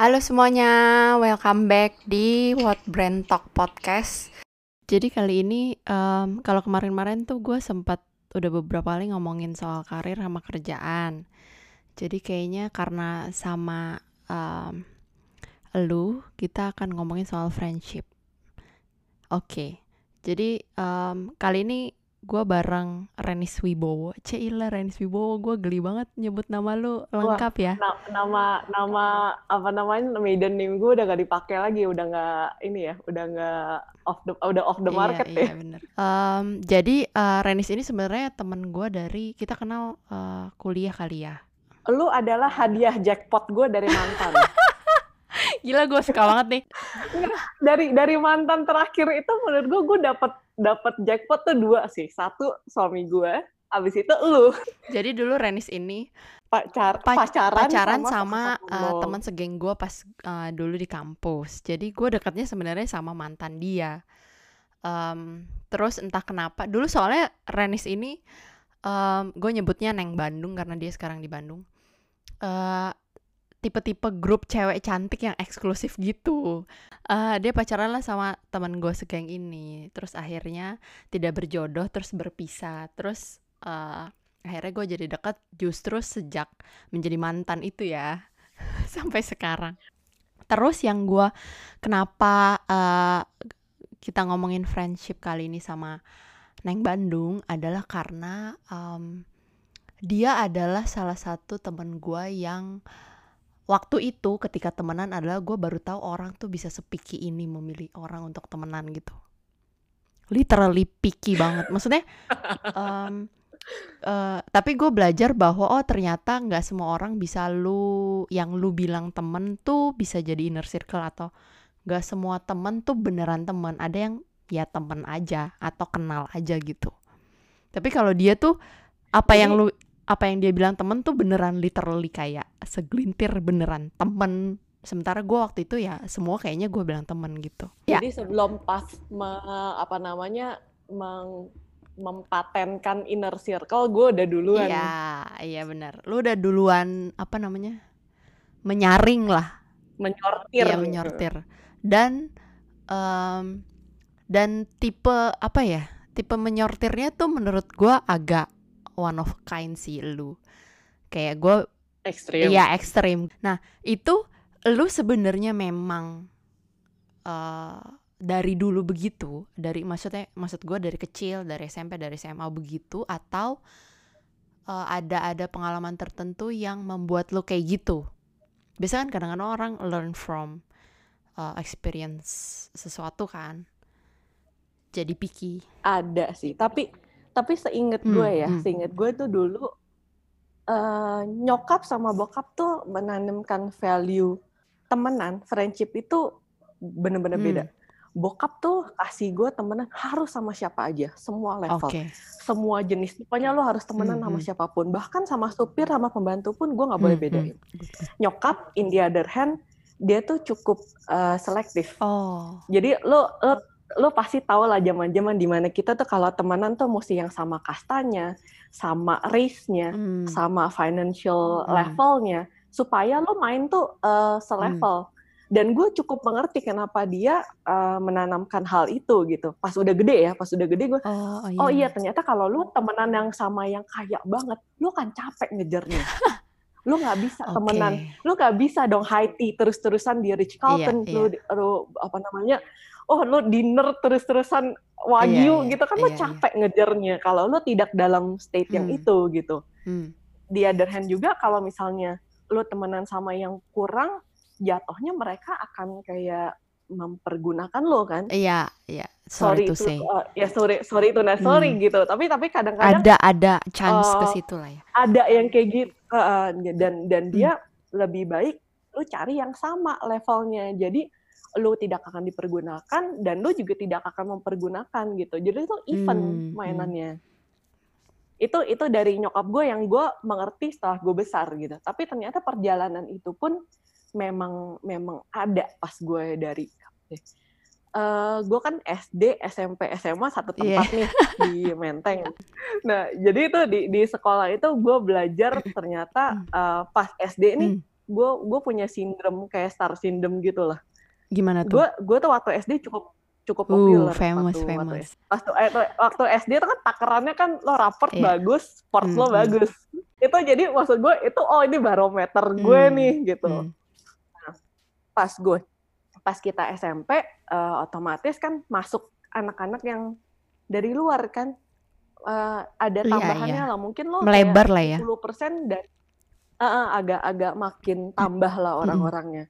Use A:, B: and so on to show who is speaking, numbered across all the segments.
A: Halo semuanya, welcome back di What Brand Talk Podcast. Jadi kali ini, um, kalau kemarin-kemarin tuh gue sempat udah beberapa kali ngomongin soal karir sama kerjaan. Jadi kayaknya karena sama um, lu, kita akan ngomongin soal friendship. Oke, jadi um, kali ini gue bareng Renis Wibowo. Cila Renis Wibowo, gue geli banget nyebut nama lu lengkap ya.
B: Na nama nama apa namanya maiden name gue udah gak dipakai lagi, udah nggak ini ya, udah nggak off the udah off the
A: Iya,
B: market
A: iya
B: ya.
A: bener. Um, jadi uh, Renis ini sebenarnya temen gue dari kita kenal uh, kuliah kali ya.
B: Lu adalah hadiah jackpot gue dari mantan.
A: Gila gue suka banget nih.
B: dari dari mantan terakhir itu menurut gue gue dapat dapat jackpot tuh dua sih. Satu suami gue, abis itu lu
A: Jadi dulu Renis ini
B: pacar
A: pac-
B: pacaran,
A: pacaran
B: sama
A: sama uh, teman segeng gue pas uh, dulu di kampus. Jadi gue dekatnya sebenarnya sama mantan dia. Um, terus entah kenapa dulu soalnya Renis ini um, gue nyebutnya Neng Bandung karena dia sekarang di Bandung. Eh, tipe-tipe grup cewek cantik yang eksklusif gitu. Eh, dia pacaran lah sama teman gue segeng ini. Terus akhirnya tidak berjodoh, terus berpisah. Terus eh, akhirnya gue jadi dekat justru sejak menjadi mantan itu ya. Sampai sekarang. Terus yang gue kenapa eh, kita ngomongin friendship kali ini sama Neng Bandung adalah karena em, dia adalah salah satu temen gue yang waktu itu ketika temenan adalah gue baru tahu orang tuh bisa sepiki ini memilih orang untuk temenan gitu. Literally picky banget. Maksudnya em, eh, tapi gue belajar bahwa oh ternyata nggak semua orang bisa lu yang lu bilang temen tuh bisa jadi inner circle atau nggak semua temen tuh beneran temen. Ada yang ya temen aja atau kenal aja gitu. Tapi kalau dia tuh apa yang lu apa yang dia bilang temen tuh beneran literally kayak segelintir beneran temen. Sementara gue waktu itu ya semua kayaknya gue bilang temen gitu. Ya.
B: Jadi sebelum pas me- apa namanya meng- mempatenkan inner circle, gue udah duluan.
A: iya iya benar lu udah duluan apa namanya menyaring lah.
B: Menyortir.
A: iya menyortir. Dan em, dan tipe apa ya tipe menyortirnya tuh menurut gue agak one of kind sih lu kayak gue
B: Ekstrim.
A: Iya ekstrim. Nah itu lu sebenarnya memang eh dari dulu begitu, dari maksudnya maksud gue dari kecil, dari SMP, dari SMA begitu, atau eh, ada ada pengalaman tertentu yang membuat lu kayak gitu. Biasanya kan kadang-kadang orang learn from eh, experience sesuatu kan, jadi picky.
B: Ada sih, tapi tapi seinget
A: Hmm,
B: gue ya,
A: hmm.
B: seinget gue tuh dulu eh, nyokap sama bokap tuh menanamkan value temenan, friendship itu bener-bener
A: Hmm.
B: beda. Bokap tuh kasih gue temenan harus sama siapa aja, semua level,
A: Oke.
B: semua jenis. Pokoknya lo harus temenan
A: Hmm,
B: sama
A: hmm.
B: siapa pun, bahkan sama supir sama pembantu pun gue nggak boleh
A: Hmm, hmm.
B: bedain. Nyokap, in the other hand, dia tuh cukup eh, selektif.
A: Oh.
B: Jadi lo lo lo pasti tahu lah zaman-zaman di mana kita tuh kalau temenan tuh mesti yang sama kastanya, sama race-nya,
A: Hmm.
B: sama financial
A: Hmm.
B: levelnya, supaya lo main tuh eh, selevel. Dan gue cukup mengerti kenapa dia eh, menanamkan hal itu gitu. Pas udah gede ya, pas udah gede gue,
A: Oh,
B: oh iya ternyata kalau lo temenan yang sama yang kaya banget, lo kan capek ngejarnya. lo nggak bisa
A: Oke.
B: temenan lu nggak bisa dong high tea terus-terusan di Ritz Carlton
A: Iya,
B: lu, lu apa namanya oh lu dinner terus-terusan wagyu
A: Iya, iya,
B: gitu kan lu
A: iya, iya.
B: capek ngejarnya kalau lu tidak dalam state yang
A: Hmm.
B: itu gitu
A: Hmm.
B: di other hand juga kalau misalnya lu temenan sama yang kurang jatuhnya mereka akan kayak mempergunakan lo kan
A: Iya, iya. Sorry, to
B: itu
A: say.
B: uh, ya sorry sorry itu nah sorry
A: Hmm.
B: gitu tapi tapi kadang-kadang
A: Ada ada chance ke
B: eh,
A: situ lah ya.
B: ada yang kayak gitu uh, dan dan
A: Hmm.
B: dia lebih baik lu cari yang sama levelnya jadi lu tidak akan dipergunakan dan lu juga tidak akan mempergunakan gitu jadi itu even
A: Hmm, hmm.
B: mainannya itu itu dari nyokap gue yang gue mengerti setelah gue besar gitu tapi ternyata perjalanan itu pun memang memang ada pas gue dari eh gue kan SD, SMP, SMA satu tempat nih di Menteng. Nah, jadi itu di di sekolah itu gue belajar ternyata
A: Hmm.
B: eh, pas SD ini
A: Hmm.
B: gue gue punya sindrom kayak star syndrome gitu lah
A: Gimana tuh?
B: gue gue tuh waktu SD cukup cukup
A: Uh,
B: populer
A: famous,
B: waktu, waktu
A: famous.
B: Eh, tuh- waktu SD itu kan takarannya kan lo raport
A: Iya.
B: bagus, sports lo
A: Hmm, hmm.
B: bagus. Itu jadi maksud gue itu oh ini barometer gue
A: Hmm,
B: nih gitu.
A: Hmm.
B: Pas gue pas kita SMP eh, otomatis kan masuk anak-anak yang dari luar kan Eh, ada
A: Iya,
B: tambahannya
A: iya.
B: lah mungkin lo
A: Melebar lah ya.
B: 10% dan eh, eh, agak-agak makin tambah lah
A: Hmm.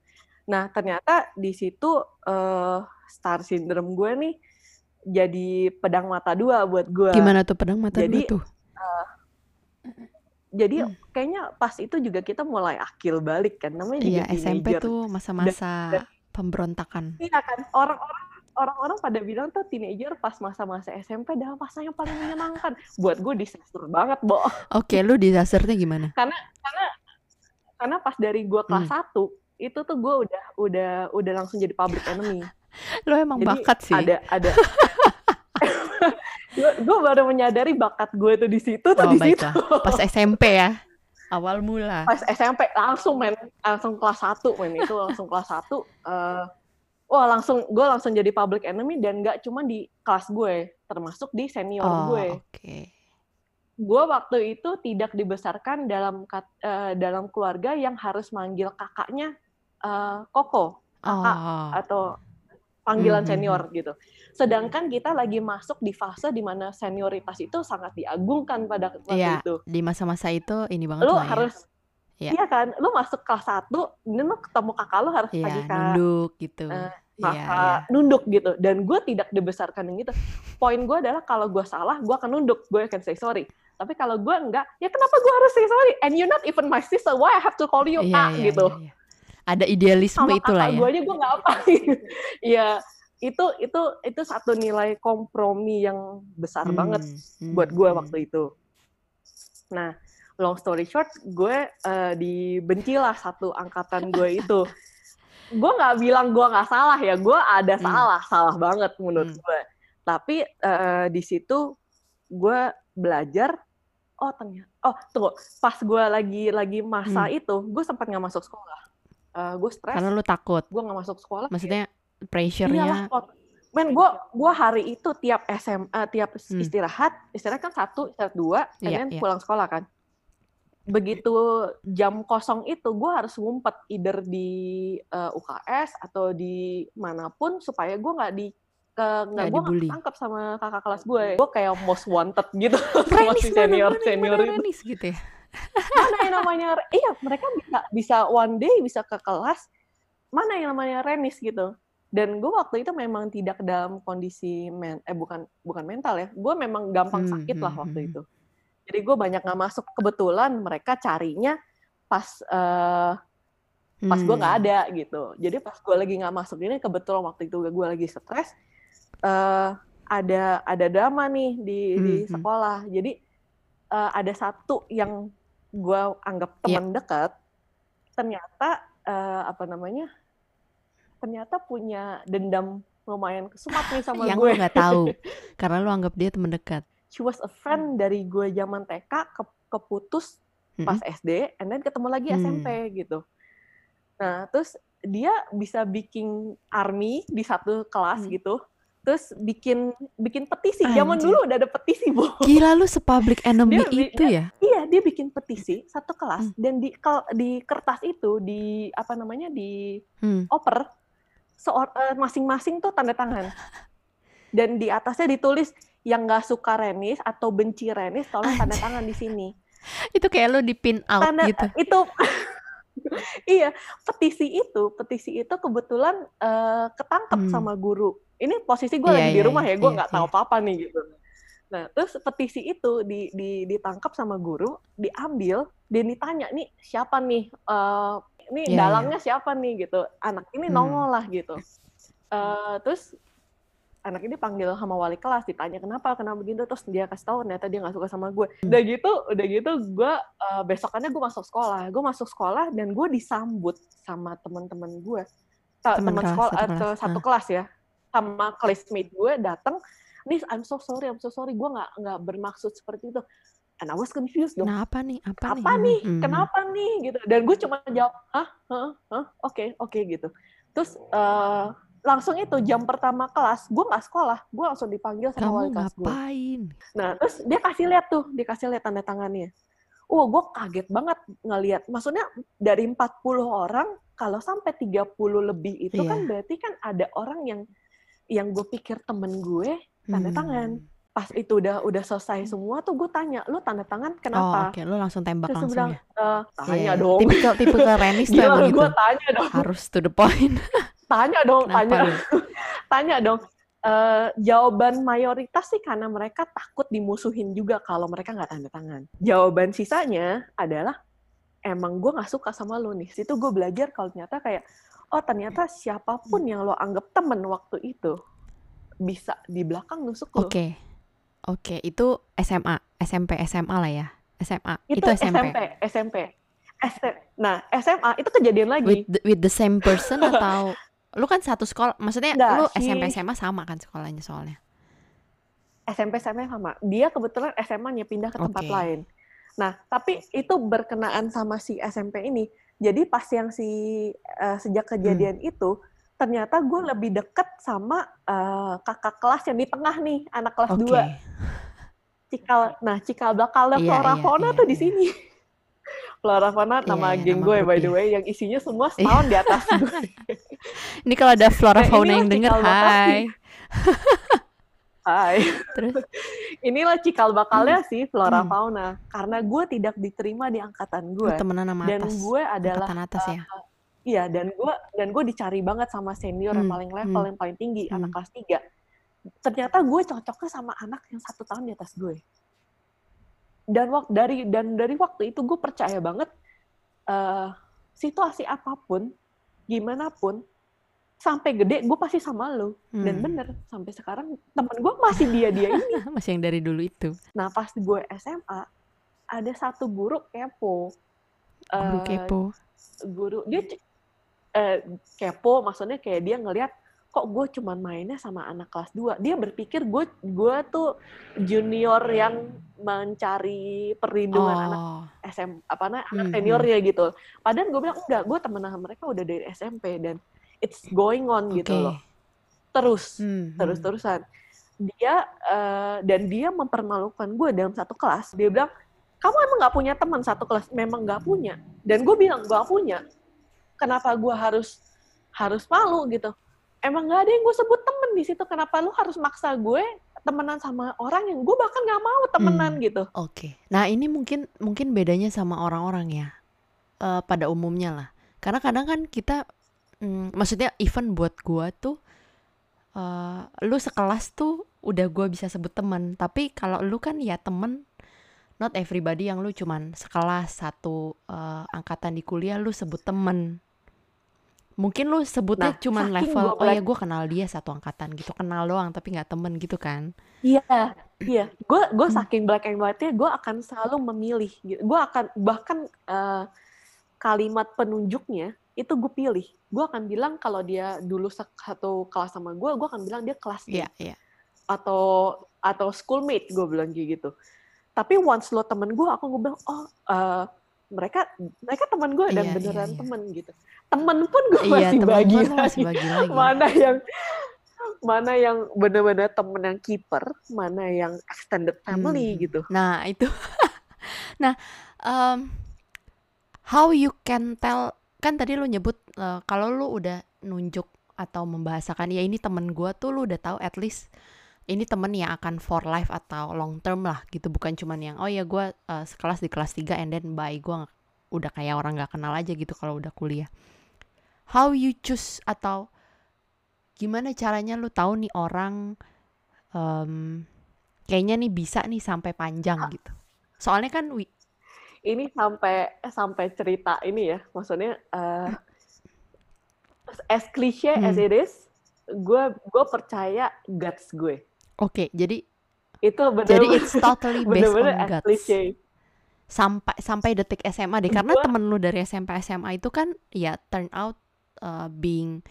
B: Nah, ternyata di situ eh, star syndrome gue nih jadi pedang mata dua buat gue.
A: Gimana tuh pedang mata
B: Jadi,
A: dua tuh?
B: Jadi
A: Hmm.
B: kayaknya pas itu juga kita mulai akil balik kan. Namanya juga
A: Iya, SMP
B: teenager.
A: tuh masa-masa pemberontakan.
B: Iya kan, orang-orang orang-orang pada bilang tuh teenager pas masa-masa SMP adalah masa yang paling menyenangkan. Buat gue disaster banget, Bo.
A: Oke, lu disasternya gimana?
B: karena karena karena pas dari gue kelas
A: Hmm.
B: 1 itu tuh gue udah udah udah langsung jadi public enemy.
A: Lu emang
B: Jadi
A: bakat sih.
B: ada ada gue baru menyadari bakat gue tuh di situ tuh
A: Oh,
B: di situ.
A: Pas SMP ya. Awal mula.
B: Pas SMP langsung men langsung kelas 1 men itu langsung kelas 1 eh wah langsung gue langsung jadi public enemy dan nggak cuma di kelas gue termasuk di senior
A: Oh,
B: gue.
A: oke.
B: gue waktu itu tidak dibesarkan dalam eh, dalam keluarga yang harus manggil kakaknya eh, koko kakak
A: Oh.
B: atau panggilan
A: Hmm, hmm,
B: senior gitu. Sedangkan kita lagi masuk di fase di mana senioritas itu sangat diagungkan pada waktu
A: Iya,
B: itu.
A: di masa-masa itu ini banget
B: Lu
A: ya.
B: harus
A: Iya.
B: Iya kan, lu masuk kelas 1, dan lu ketemu kakak lu harus
A: Iya,
B: pagi kak,
A: nunduk gitu. Iya,
B: kakak
A: iya.
B: nunduk gitu. Dan gue tidak dibesarkan yang gitu. Poin gue adalah kalau gue salah, gue akan nunduk, gue akan say sorry. Tapi kalau gue enggak, ya kenapa gue harus say sorry? And you're not even my sister, why I have to call you
A: Iya,
B: kak
A: iya,
B: gitu.
A: iya, iya. Ada idealisme
B: Sama
A: itulah
B: kakak
A: ya.
B: gue aja gue nggak apa. Iya, itu itu itu satu nilai kompromi yang besar
A: Hmm,
B: banget
A: hmm,
B: buat gue
A: hmm.
B: waktu itu. Nah, long story short, gue eh, dibenci lah satu angkatan gue itu. gue nggak bilang gue nggak salah ya, gue ada
A: Hmm.
B: salah, salah banget menurut
A: Hmm.
B: gue. Tapi eh, di situ gue belajar, oh ternyata, oh tunggu, pas gue lagi lagi masa
A: Hmm.
B: itu, gue sempat nggak masuk sekolah. Eh, gue stres,
A: Karena lu takut.
B: gue nggak masuk sekolah.
A: Maksudnya pressure-nya.
B: Men, gue gua hari itu tiap SM, eh, tiap
A: Hmm.
B: istirahat, istirahat kan satu, istirahat dua, and
A: Iya, iya.
B: pulang sekolah kan. Begitu jam kosong itu, gue harus ngumpet either di eh, UKS atau di mana pun supaya gue nggak di ke nggak gue tangkap sama kakak kelas gue. Gue kayak most wanted gitu sama si senior
A: mana,
B: senior
A: mana
B: itu.
A: Renis gitu ya.
B: Mana yang namanya? Iya, mereka bisa bisa one day bisa ke kelas. Mana yang namanya Renis gitu. Dan gue waktu itu memang tidak dalam kondisi men eh bukan bukan mental ya. Gue memang gampang
A: Hmm,
B: sakit lah
A: hmm,
B: waktu
A: hmm.
B: itu. Jadi gue banyak nggak masuk. Kebetulan mereka carinya pas eh, pas gue nggak ada gitu. Jadi pas gue lagi nggak masuk ini kebetulan waktu itu gue lagi stres. eh ada ada drama nih di di sekolah. Jadi eh, ada satu yang gue anggap
A: Iya.
B: teman dekat, ternyata eh, apa namanya? Ternyata punya dendam lumayan kesumat nih sama
A: Yang
B: gue.
A: lu nggak tahu. Karena lu anggap dia teman dekat.
B: She was a friend dari gue zaman TK ke keputus pas
A: Mm-mm.
B: SD, and then ketemu lagi
A: Hmm.
B: SMP gitu. Nah, terus dia bisa bikin army di satu kelas
A: Hmm.
B: gitu. Terus bikin bikin petisi. Zaman
A: Anjir.
B: dulu udah ada petisi, Bu.
A: Gila lu sepublic enemy
B: Dia
A: itu ya?
B: Iya, dia bikin petisi satu kelas
A: Hmm.
B: dan di di kertas itu di apa namanya di
A: Hmm.
B: oper eh, masing-masing tuh tanda tangan. Dan di atasnya ditulis yang nggak suka Renis atau benci Renis tolong tanda tangan di sini.
A: Itu kayak lu di pin out
B: Tanda
A: gitu.
B: itu iya, petisi itu, petisi itu kebetulan eh, ketangkep
A: Hmm.
B: sama guru. Ini posisi gue
A: Iya,
B: lagi di
A: iya,
B: rumah
A: iya,
B: ya, gue
A: iya,
B: nggak tahu
A: iya.
B: apa-apa nih gitu. Nah, terus petisi itu di, di, ditangkap sama guru, diambil, dan ditanya nih siapa nih, eh, ini
A: Iya, iya.
B: dalangnya siapa nih gitu. Anak ini
A: Hmm.
B: nongol lah gitu. Eh, terus anak ini panggil sama wali kelas, ditanya kenapa, kenapa begitu, terus dia kasih tahu ternyata dia nggak suka sama gue.
A: Hmm.
B: Udah gitu, udah gitu, gue eh, besokannya gue masuk sekolah, gue masuk sekolah dan gue disambut sama teman-teman gue,
A: Teman
B: sekolah
A: satu
B: atau
A: kelas.
B: satu kelas ya, sama classmate gue datang, nih I'm so sorry, I'm so sorry, gue nggak nggak bermaksud seperti itu. and I was confused dong.
A: Nah, apa nih? Apa,
B: apa
A: nih?
B: nih?
A: Hmm,
B: kenapa nih? Gitu. Dan gue cuma jawab ah ah ah oke oke gitu. Terus eh, langsung itu jam pertama kelas gue nggak sekolah gue langsung dipanggil sama
A: Kamu
B: wali kelas gue
A: ngapain?
B: nah terus dia kasih lihat tuh dikasih lihat tanda tangannya Wah, gue kaget banget ngelihat. Maksudnya dari 40 orang, kalau sampai 30 lebih itu
A: Iya.
B: kan berarti kan ada orang yang yang gue pikir temen gue tanda
A: Hmm.
B: tangan. Pas itu udah udah selesai semua tuh gue tanya, lu tanda tangan
A: Oh,
B: kenapa?
A: oke. Lu langsung tembak
B: Terus dia
A: langsung
B: bilang,
A: ya?
B: "Eh, tanya
A: Iya,
B: dong.
A: Tipikal tipikal Renis tuh
B: Gila,
A: emang gitu.
B: gue tanya dong.
A: Harus to the point.
B: Tanya dong,
A: Kenapa
B: tanya.
A: lu?
B: tanya dong. Eh, jawaban mayoritas sih karena mereka takut dimusuhin juga kalau mereka nggak tanda tangan. Jawaban sisanya adalah emang gue nggak suka sama lo nih. Situ gue belajar kalau ternyata kayak oh ternyata siapa pun yang lo anggap temen waktu itu bisa di belakang nusuk lo.
A: Oke. Oke, itu SMA, SMP, SMA lah ya. SMA.
B: Itu,
A: Itu, SMP.
B: SMP, SMP. S- Nah SMA itu kejadian lagi.
A: With the, with the same person atau lu kan satu sekolah, maksudnya
B: Nggak
A: lu
B: sih.
A: SMP SMA sama kan sekolahnya soalnya.
B: SMP SMA sama. Dia kebetulan SMA-nya pindah ke tempat lain. Nah, tapi itu berkenaan sama si SMP ini. Jadi pas yang si eh, sejak kejadian
A: Hmm.
B: itu ternyata gue lebih deket sama eh, kakak kelas yang di tengah nih, anak kelas
A: Oke.
B: 2. Cikal, nah cikal bakalnya Flora
A: iya,
B: Fauna
A: iya,
B: tuh di
A: iya.
B: sini. Flora Fauna nama
A: Iya,
B: geng gue by the way yang isinya semua setahun di atas gue.
A: Ini kalau ada Flora
B: Nah,
A: Fauna yang denger, hai.
B: Hai.
A: Terus
B: Inilah cikal bakalnya sih Flora
A: Hmm.
B: Fauna. Karena gue tidak diterima di angkatan gue.
A: lu temenan sama
B: Dan
A: atas.
B: gue adalah
A: Angkatan atas ya.
B: Iya, dan gue dan gue dicari banget sama senior yang
A: Hmm,
B: paling level,
A: hmm.
B: yang paling tinggi, anak
A: Hmm.
B: kelas 3. Ternyata gue cocoknya sama anak yang satu tahun di atas gue. Dan waktu dari dan dari waktu itu gue percaya banget eh, situasi apa pun, gimana pun, sampai gede gue pasti sama lo. Dan
A: Hmm.
B: bener, sampai sekarang temen gue masih dia-dia ini.
A: Masih yang dari dulu itu.
B: Nah pas gue SMA, ada satu guru kepo.
A: Guru
B: Eh,
A: kepo.
B: guru dia eh, kepo maksudnya kayak dia ngelihat kok gue cuman mainnya sama anak kelas 2 dia berpikir gue gue tuh junior yang mencari perlindungan anak
A: Oh.
B: SM apa namanya anak
A: Hmm,
B: seniornya gitu. Padahal gue bilang enggak gue temenan sama mereka udah dari SMP dan it's going on gitu
A: Oke.
B: loh. Terus
A: Hmm,
B: terus
A: hmm.
B: terusan dia eh, dan dia mempermalukan gue dalam satu kelas. Dia bilang kamu emang nggak punya teman satu kelas? Memang nggak punya. Dan gue bilang gak punya. Kenapa gue harus harus malu? Gitu emang nggak ada yang gue sebut temen di situ kenapa lu harus maksa gue temenan sama orang yang gue bahkan nggak mau temenan
A: Hmm.
B: gitu
A: Oke. Nah, ini mungkin mungkin bedanya sama orang-orang ya. Eh, pada umumnya lah. Karena kadang kan kita mm, maksudnya even buat gua tuh eh lu sekelas tuh udah gua bisa sebut temen, tapi kalau lu kan ya temen not everybody yang lu cuman sekelas satu eh, angkatan di kuliah lu sebut temen. Mungkin lu sebutnya
B: Nah,
A: cuman level
B: gua
A: oh ya gua kenal dia satu angkatan gitu, kenal doang tapi nggak temen gitu kan.
B: iya iya gue gue
A: Hmm.
B: saking black and white-nya gue akan selalu memilih gitu. gue akan bahkan eh, kalimat penunjuknya itu gue pilih gue akan bilang kalau dia dulu satu kelas sama gue gue akan bilang dia kelas
A: Iya, iya.
B: atau atau schoolmate gue bilang gitu tapi once lo temen gue aku gue bilang oh eh, mereka mereka teman gue dan
A: Iya, iya,
B: beneran
A: iya.
B: temen gitu temen pun gue
A: Iya,
B: masih
A: temen
B: bagi
A: pun masih
B: lagi.
A: bagi lagi.
B: mana yang mana yang bener-bener temen yang keeper mana yang extended family
A: Hmm.
B: gitu
A: Nah, itu. nah, um, how you can tell kan tadi lu nyebut uh, kalau lu udah nunjuk atau membahasakan ya ini temen gua tuh lu udah tahu at least ini temen yang akan for life atau long term lah gitu. Bukan cuman yang oh ya gua uh, sekelas di kelas 3 and then bye nggak- udah kayak orang nggak kenal aja gitu kalau udah kuliah. How you choose atau gimana caranya lu tahu nih orang em, kayaknya nih bisa nih sampai panjang gitu. Soalnya kan wi-
B: ini sampai sampai cerita ini ya maksudnya eh, as cliche as
A: Hmm.
B: it is gue gue percaya guts gue
A: oke jadi
B: itu
A: jadi
B: bener
A: it's totally based
B: bener-bener
A: on
B: as
A: guts
B: cliche
A: sampai sampai detik SMA deh karena
B: Gua-
A: temen lu dari SMP SMA itu kan ya turn out uh, being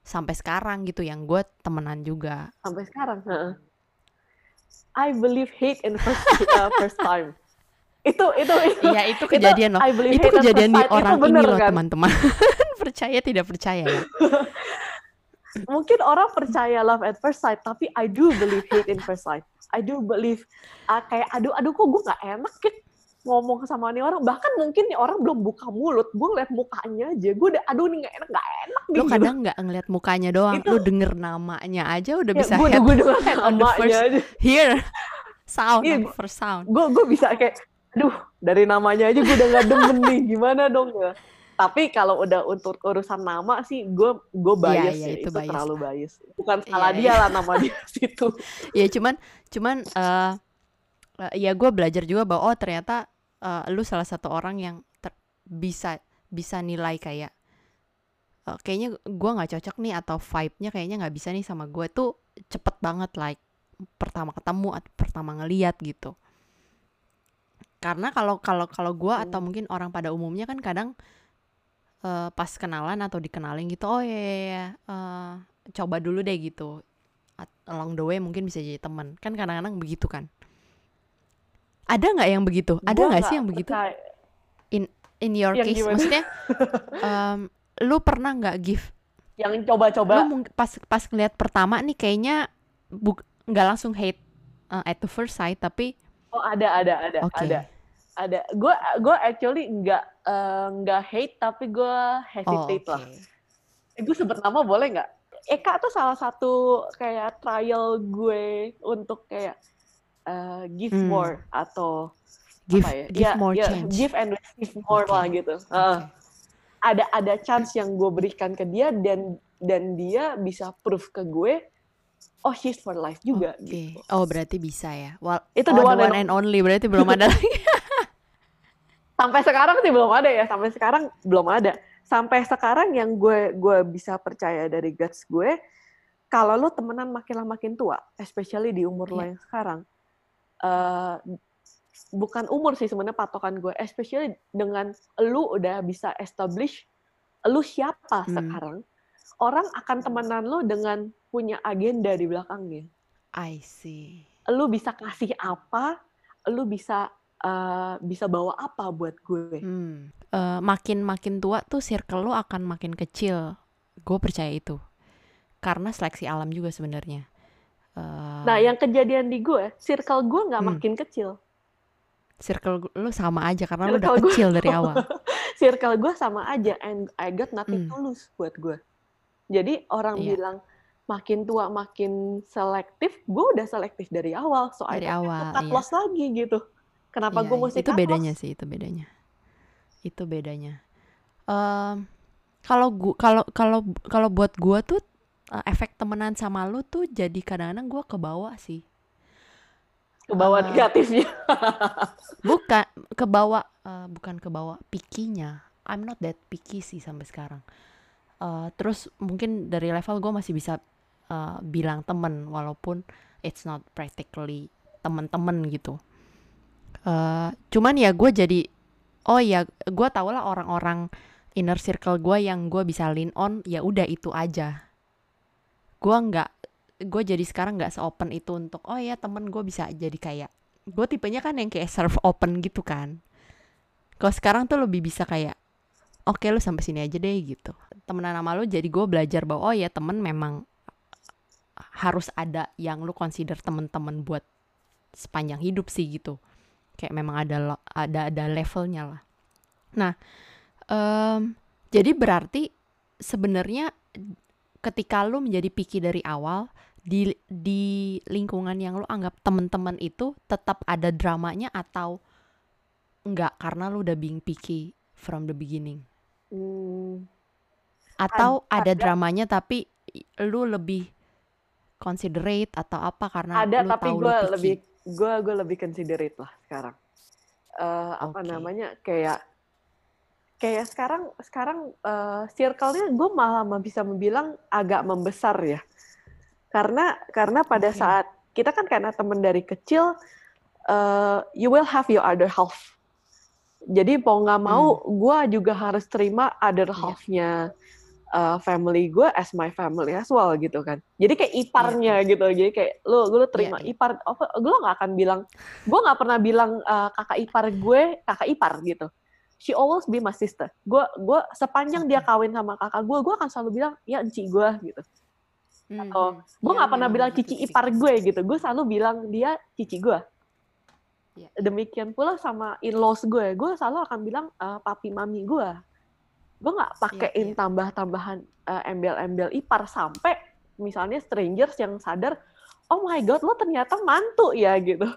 A: sampai sekarang gitu yang gue temenan juga
B: sampai sekarang heeh. I believe hate in first uh, first time itu itu itu
A: Iya itu kejadian loh. Itu kejadian di
B: itu
A: orang ini
B: bener
A: loh
B: kan?
A: teman-teman. percaya tidak percaya ya.
B: mungkin orang percaya love at first sight tapi I do believe hate in first sight I do believe ah, kayak aduh aduh kok gue nggak enak ya ngomong sama nih orang bahkan mungkin nih orang belum buka mulut gue ngeliat mukanya aja gue udah aduh nih nggak enak nggak enak nih
A: Lu
B: gitu.
A: kadang nggak ngeliat mukanya doang,
B: Itu-
A: lu denger namanya aja udah
B: ya,
A: bisa
B: gue
A: head
B: gue denger
A: head on the first
B: aja
A: hear sound
B: Iya,
A: on first sound.
B: gue gue bisa kayak aduh dari namanya aja gue udah gak demen nih gimana dong ya tapi kalau udah untuk urusan nama sih gue gue bias
A: iya,
B: sih
A: itu
B: itu,
A: bias
B: terlalu
A: lah.
B: bias bukan
A: Iya,
B: salah dia
A: iya.
B: lah nama dia situ
A: Ya cuman cuman eh eh, ya gue belajar juga bahwa oh ternyata eh, lu salah satu orang yang ter- bisa bisa nilai kayak eh, kayaknya gue nggak cocok nih atau vibe-nya kayaknya nggak bisa nih sama gue tuh cepet banget like pertama ketemu atau pertama ngeliat gitu karena kalau kalau kalau gue atau
B: Hmm.
A: mungkin orang pada umumnya kan kadang eh, pas kenalan atau dikenalin gitu oh iya, iya, iya, eh, coba dulu deh gitu. At- along the way mungkin bisa jadi teman. Kan kadang-kadang begitu kan. Ada nggak yang begitu? Ada nggak sih yang begitu?
B: percaya.
A: in your
B: Yang
A: case
B: gimana?
A: maksudnya em, lu pernah nggak give?
B: Yang
A: lu
B: coba-coba
A: mung- pas pas ngeliat pertama nih kayaknya nggak langsung hate uh, at the first sight tapi
B: oh ada ada ada
A: oke.
B: ada ada gue gue actually nggak eh, nggak hate tapi gue
A: oh
B: hesitate
A: oke
B: lah eh, gue sebut nama boleh nggak Eka tuh salah satu kayak trial gue untuk kayak eh, give
A: Hmm.
B: more atau
A: give
B: apa ya?
A: give
B: Ya,
A: more
B: ya,
A: chance
B: give and receive more
A: Oke.
B: lah gitu. Heeh. ada ada chance yang gue berikan ke dia dan dan dia bisa proof ke gue, oh she's for life juga.
A: Oke.
B: Gitu.
A: Oh, berarti bisa ya. Wal
B: Itu
A: oh,
B: the
A: the
B: one
A: one
B: and
A: and only berarti belum ada lagi.
B: Sampai sekarang sih belum ada ya. Sampai sekarang belum ada. Sampai sekarang yang gue gue bisa percaya dari guts gue, kalau lo temenan makin lama makin tua, especially di umur lo
A: Iya.
B: yang sekarang, eh, bukan umur sih sebenarnya patokan gue, especially dengan lu udah bisa establish lu siapa
A: Hmm.
B: sekarang, orang akan temenan lu dengan punya agenda di belakangnya.
A: I see.
B: Lu bisa kasih apa, lu bisa eh, bisa bawa apa buat gue.
A: Hmm. Eh, makin makin tua tuh circle lo akan makin kecil. Gue percaya itu. Karena seleksi alam juga sebenarnya. Eh,
B: Nah, yang kejadian di gue, circle gue nggak
A: Hmm.
B: makin kecil.
A: circle lo sama aja karena lo udah
B: gue-
A: kecil dari awal.
B: Circle gue sama aja, and I got nothing
A: Hmm.
B: to lose buat gue. Jadi orang
A: Iya.
B: bilang makin tua makin selektif, gue udah selektif dari awal, so I
A: Dari
B: don't have to
A: awal,
B: cut
A: iya.
B: loss lagi gitu. Kenapa
A: Iya,
B: gue
A: iya.
B: mesti
A: itu
B: cut
A: bedanya
B: loss?
A: sih itu bedanya itu bedanya Em, kalau gua kalau kalau kalau buat gua tuh eh, efek temenan sama lu tuh jadi kadang-kadang gua kebawa sih
B: Ke bawah
A: Eh,
B: negatifnya.
A: bukan kebawa eh, bukan kebawa pikinya I'm not that picky sih sampai sekarang Eh, terus mungkin dari level gue masih bisa eh, bilang temen walaupun it's not practically temen-temen gitu. Eh, cuman ya gue jadi oh ya gue tau lah orang-orang inner circle gue yang gue bisa lean on ya udah itu aja. Gue nggak gue jadi sekarang nggak seopen itu untuk oh ya temen gue bisa jadi kayak gue tipenya kan yang kayak serve open gitu kan. Kalau sekarang tuh lebih bisa kayak oke lu sampai sini aja deh gitu temenan sama lu jadi gue belajar bahwa oh ya temen memang harus ada yang lu consider temen-temen buat sepanjang hidup sih gitu. Kayak memang ada lo- ada ada levelnya lah. Nah em, jadi berarti sebenarnya ketika lu menjadi picky dari awal di di lingkungan yang lu anggap temen-temen itu tetap ada dramanya atau enggak karena lu udah being picky from the beginning?
B: Hmm,
A: atau
B: Ad-
A: ada
B: ada.
A: dramanya tapi lu lebih considerate atau apa karena
B: ada
A: lu
B: tapi gue lebih gue gue lebih considerate lah sekarang. Eh, apa
A: Oke.
B: namanya kayak kayak sekarang sekarang eh, circle-nya gue malah ma- bisa membilang agak membesar ya. Karena karena pada
A: Oke.
B: saat kita kan karena temen dari kecil eh, you will have your other half. Jadi mau nggak mau gue juga harus terima other
A: Iya.
B: half-nya uh, family gue as my family as well gitu kan. Jadi kayak iparnya
A: Iya.
B: gitu. Jadi kayak lu lu terima
A: Iya, iya.
B: ipar apa gue nggak akan bilang gue nggak pernah bilang uh, kakak ipar gue kakak ipar gitu. She always be my sister. Gue gue sepanjang dia kawin sama kakak gue, gue akan selalu bilang ya enci gue gitu. Atau
A: Mhm.
B: gue
A: Iya,
B: nggak pernah
A: memang
B: bilang cici ipar gue gitu. Gue selalu bilang dia cici gue.
A: Iya.
B: Demikian pula sama in-laws gue. Gue selalu akan bilang uh, papi mami gue. Gue nggak pakein
A: iya.
B: tambah-tambahan uh, embel-embel ipar sampai misalnya strangers yang sadar, oh my god lo ternyata mantu ya gitu.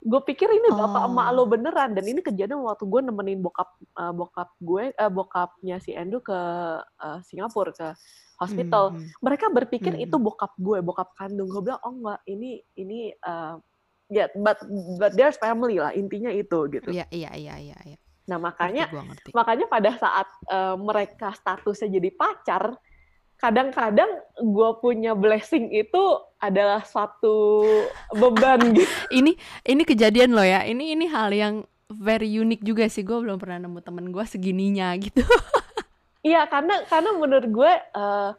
B: Gue pikir ini bapak emak
A: Oh.
B: lo beneran dan ini kejadian waktu gue nemenin bokap uh, bokap gue uh, bokapnya si Endo ke uh, Singapura ke hospital
A: Mhm.
B: mereka berpikir
A: Mhm.
B: itu bokap gue, bokap kandung. Gue bilang, oh enggak, ini ini uh, ya, but but there's family lah intinya itu gitu.
A: Iya, iya, iya, iya, iya.
B: Nah
A: Ngerti
B: makanya
A: gua ngerti.
B: makanya pada saat uh, mereka statusnya jadi pacar, kadang-kadang gue punya blessing itu adalah suatu beban gitu.
A: Ini ini kejadian loh ya. Ini ini hal yang very unik juga sih. Gue belum pernah nemu temen gue segininya gitu.
B: Iya karena karena menurut gue uh,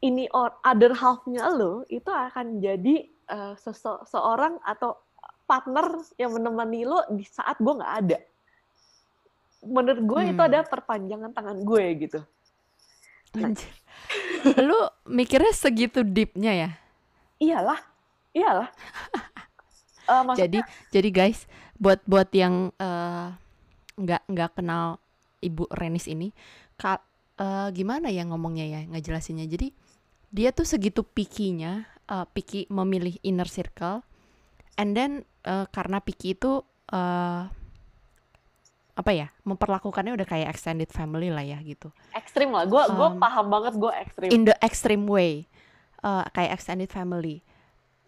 B: ini or other half-nya lo itu akan jadi uh, sese- seorang atau partner yang menemani lo di saat gue nggak ada. Menurut gue itu
A: Hmm.
B: ada perpanjangan tangan gue gitu. Nah.
A: Lu mikirnya segitu deepnya ya?
B: Iyalah, iyalah. Eh, maksudnya,
A: Jadi jadi guys, buat buat yang eh, nggak nggak kenal Ibu Renis ini, ka, eh, gimana ya ngomongnya ya, ngejelasinnya. Jadi dia tuh segitu picky-nya, eh, picky memilih inner circle, and then eh, karena picky itu eh, apa ya, memperlakukannya udah kayak extended family lah ya gitu.
B: ekstrim lah. Gue gue
A: Um,
B: paham banget gue ekstrim.
A: in the extreme way uh, kayak extended family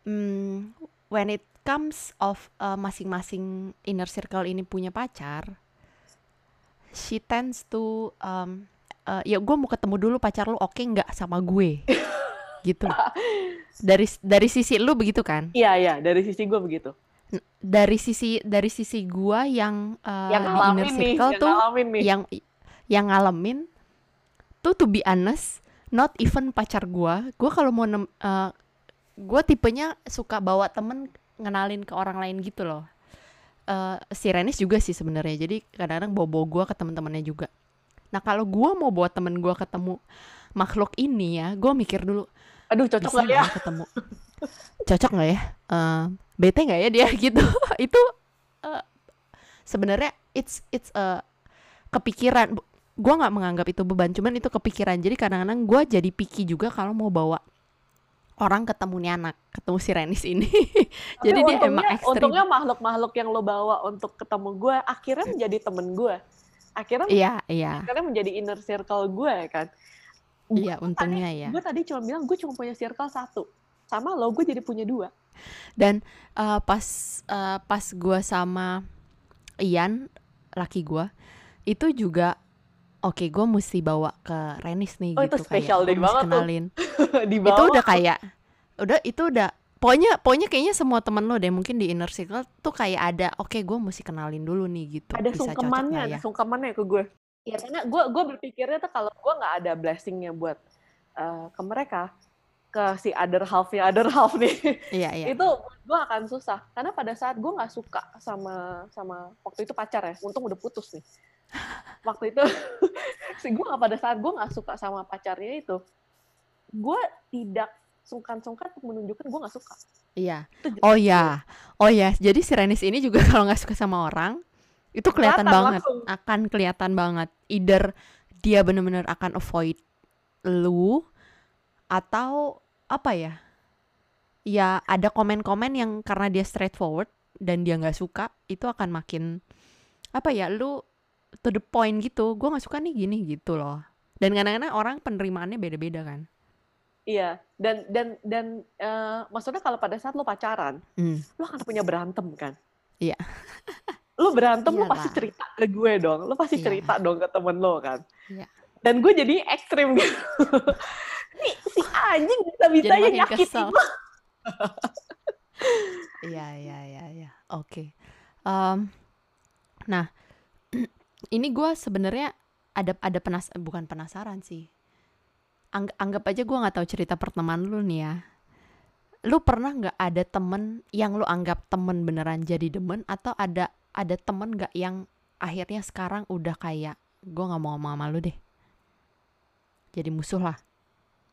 A: Hmm, when it comes of uh, masing-masing inner circle ini punya pacar she tends to um, uh, ya gue mau ketemu dulu pacar lu oke nggak sama gue gitu dari dari sisi lu begitu kan
B: Iya iya dari sisi gue begitu.
A: Dari sisi dari sisi gua yang uh,
B: yang
A: di inner
B: nih,
A: circle
B: yang
A: tuh
B: ngalamin nih.
A: yang yang ngalamin tuh to be honest not even pacar gua. Gua kalau mau nem, eh, gua tipenya suka bawa temen ngenalin ke orang lain gitu loh. Eh, si Renis juga sih sebenarnya. Jadi kadang-kadang bawa bawa gua ke teman-temannya juga. Nah kalau gua mau bawa temen gua ketemu makhluk ini ya gua mikir dulu
B: Aduh cocok nggak ya?
A: ketemu? Cocok nggak ya? Eh, bete nggak ya dia? Gitu. Itu eh, sebenarnya it's it's a kepikiran. Gua nggak menganggap itu beban cuman itu kepikiran. Jadi kadang-kadang gua jadi picky juga kalau mau bawa orang ketemu nih anak ketemu si Renis ini. Jadi dia emang
B: untungnya,
A: ekstrim.
B: untungnya makhluk-makhluk yang lo bawa untuk ketemu gue akhirnya menjadi temen gue. Akhirnya
A: iya iya.
B: akhirnya menjadi inner circle gue kan.
A: iya untungnya ya
B: Gue tadi cuma bilang gue cuma punya circle satu. Sama lo gue jadi punya dua.
A: dan eh, pas eh, pas gua sama Ian laki gua itu juga oke gua mesti bawa ke Renis nih
B: Oh, itu
A: gitu
B: special
A: kayak
B: day banget tuh.
A: kenalin
B: Di
A: itu udah kayak udah itu udah pokoknya pokoknya kayaknya semua temen lo deh mungkin di inner circle tuh kayak ada oke gue mesti kenalin dulu nih gitu
B: ada
A: bisa
B: sungkemannya, ada
A: ya
B: sungkemannya ke gue. Ya karena gue gue berpikirnya tuh kalau gue nggak ada blessingnya buat eh, ke mereka, ke si other half-nya other half nih,
A: iya iya
B: itu gue akan susah. Karena pada saat gue nggak suka sama sama waktu itu pacar ya, untung udah putus nih. Waktu itu si gue pada saat gue nggak suka sama pacarnya itu, gue tidak sungkan-sungkan untuk menunjukkan gue nggak suka.
A: iya oh ya oh ya jadi si Renis ini juga kalau nggak suka sama orang itu kelihatan
B: Kelihatan
A: banget
B: langsung.
A: akan kelihatan banget either dia bener-bener akan avoid lu atau apa ya ya ada komen-komen yang karena dia straightforward dan dia nggak suka itu akan makin apa ya lu to the point gitu gue nggak suka nih gini gitu loh dan kadang-kadang orang penerimaannya beda-beda kan
B: Iya, dan dan dan eh, maksudnya kalau pada saat lo pacaran,
A: Hmm.
B: lo akan punya berantem kan?
A: Iya.
B: Lo berantem, lo
A: Iyalah.
B: pasti cerita ke gue dong. Lo pasti
A: Iya.
B: cerita dong ke temen lo kan?
A: Iya.
B: Dan gue jadi ekstrim gitu. Nih si anjing bisa-bisanya nyakitin gue.
A: Iya, iya, iya, iya. Oke. Nah, ini gue sebenarnya ada ada penas bukan penasaran sih. Angg anggap aja gue nggak tahu cerita pertemanan lu nih ya. Lu pernah nggak ada temen yang lu anggap temen beneran jadi demen atau ada ada temen nggak yang akhirnya sekarang udah kayak gue nggak mau ngomong sama lu deh. Jadi musuh lah.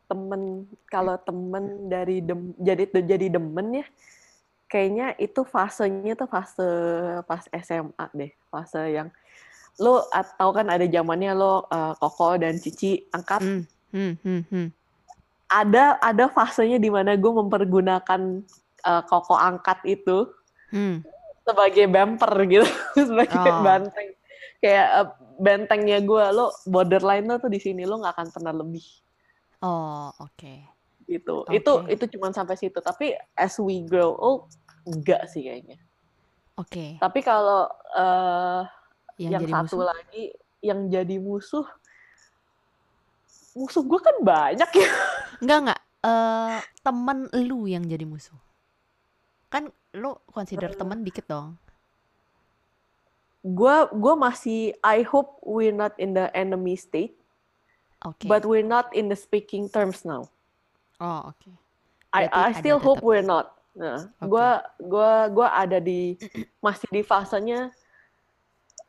B: Temen kalau temen dari dem, jadi jadi demen ya kayaknya itu fasenya tuh fase pas SMA deh fase yang lo atau kan ada zamannya lo uh, koko dan cici angkat
A: Hmm, hmm, hmm, hmm.
B: ada ada fasenya di mana gue mempergunakan uh, koko angkat itu
A: Hmm.
B: sebagai bumper gitu sebagai
A: Oh.
B: banteng kayak uh, bentengnya gue lo borderline lo tuh di sini lo nggak akan pernah lebih
A: Oh, oke.
B: gitu
A: Oke.
B: itu itu cuma sampai situ tapi as we grow old enggak sih kayaknya
A: Oke.
B: tapi kalau uh,
A: Yang
B: yang
A: jadi
B: satu
A: musuh.
B: lagi yang jadi musuh musuh gue kan banyak ya
A: Enggak enggak. Eh temen lu yang jadi musuh. Kan lu consider
B: Eh.
A: temen dikit dong.
B: gue gue masih I hope we're not in the enemy state
A: Oke.
B: but we're not in the speaking terms now
A: Oh, oke.
B: I
A: Berarti
B: I
A: ada
B: still hope
A: tetap.
B: we're not. Nah,
A: Oke.
B: gua gua gua ada di masih di fasenya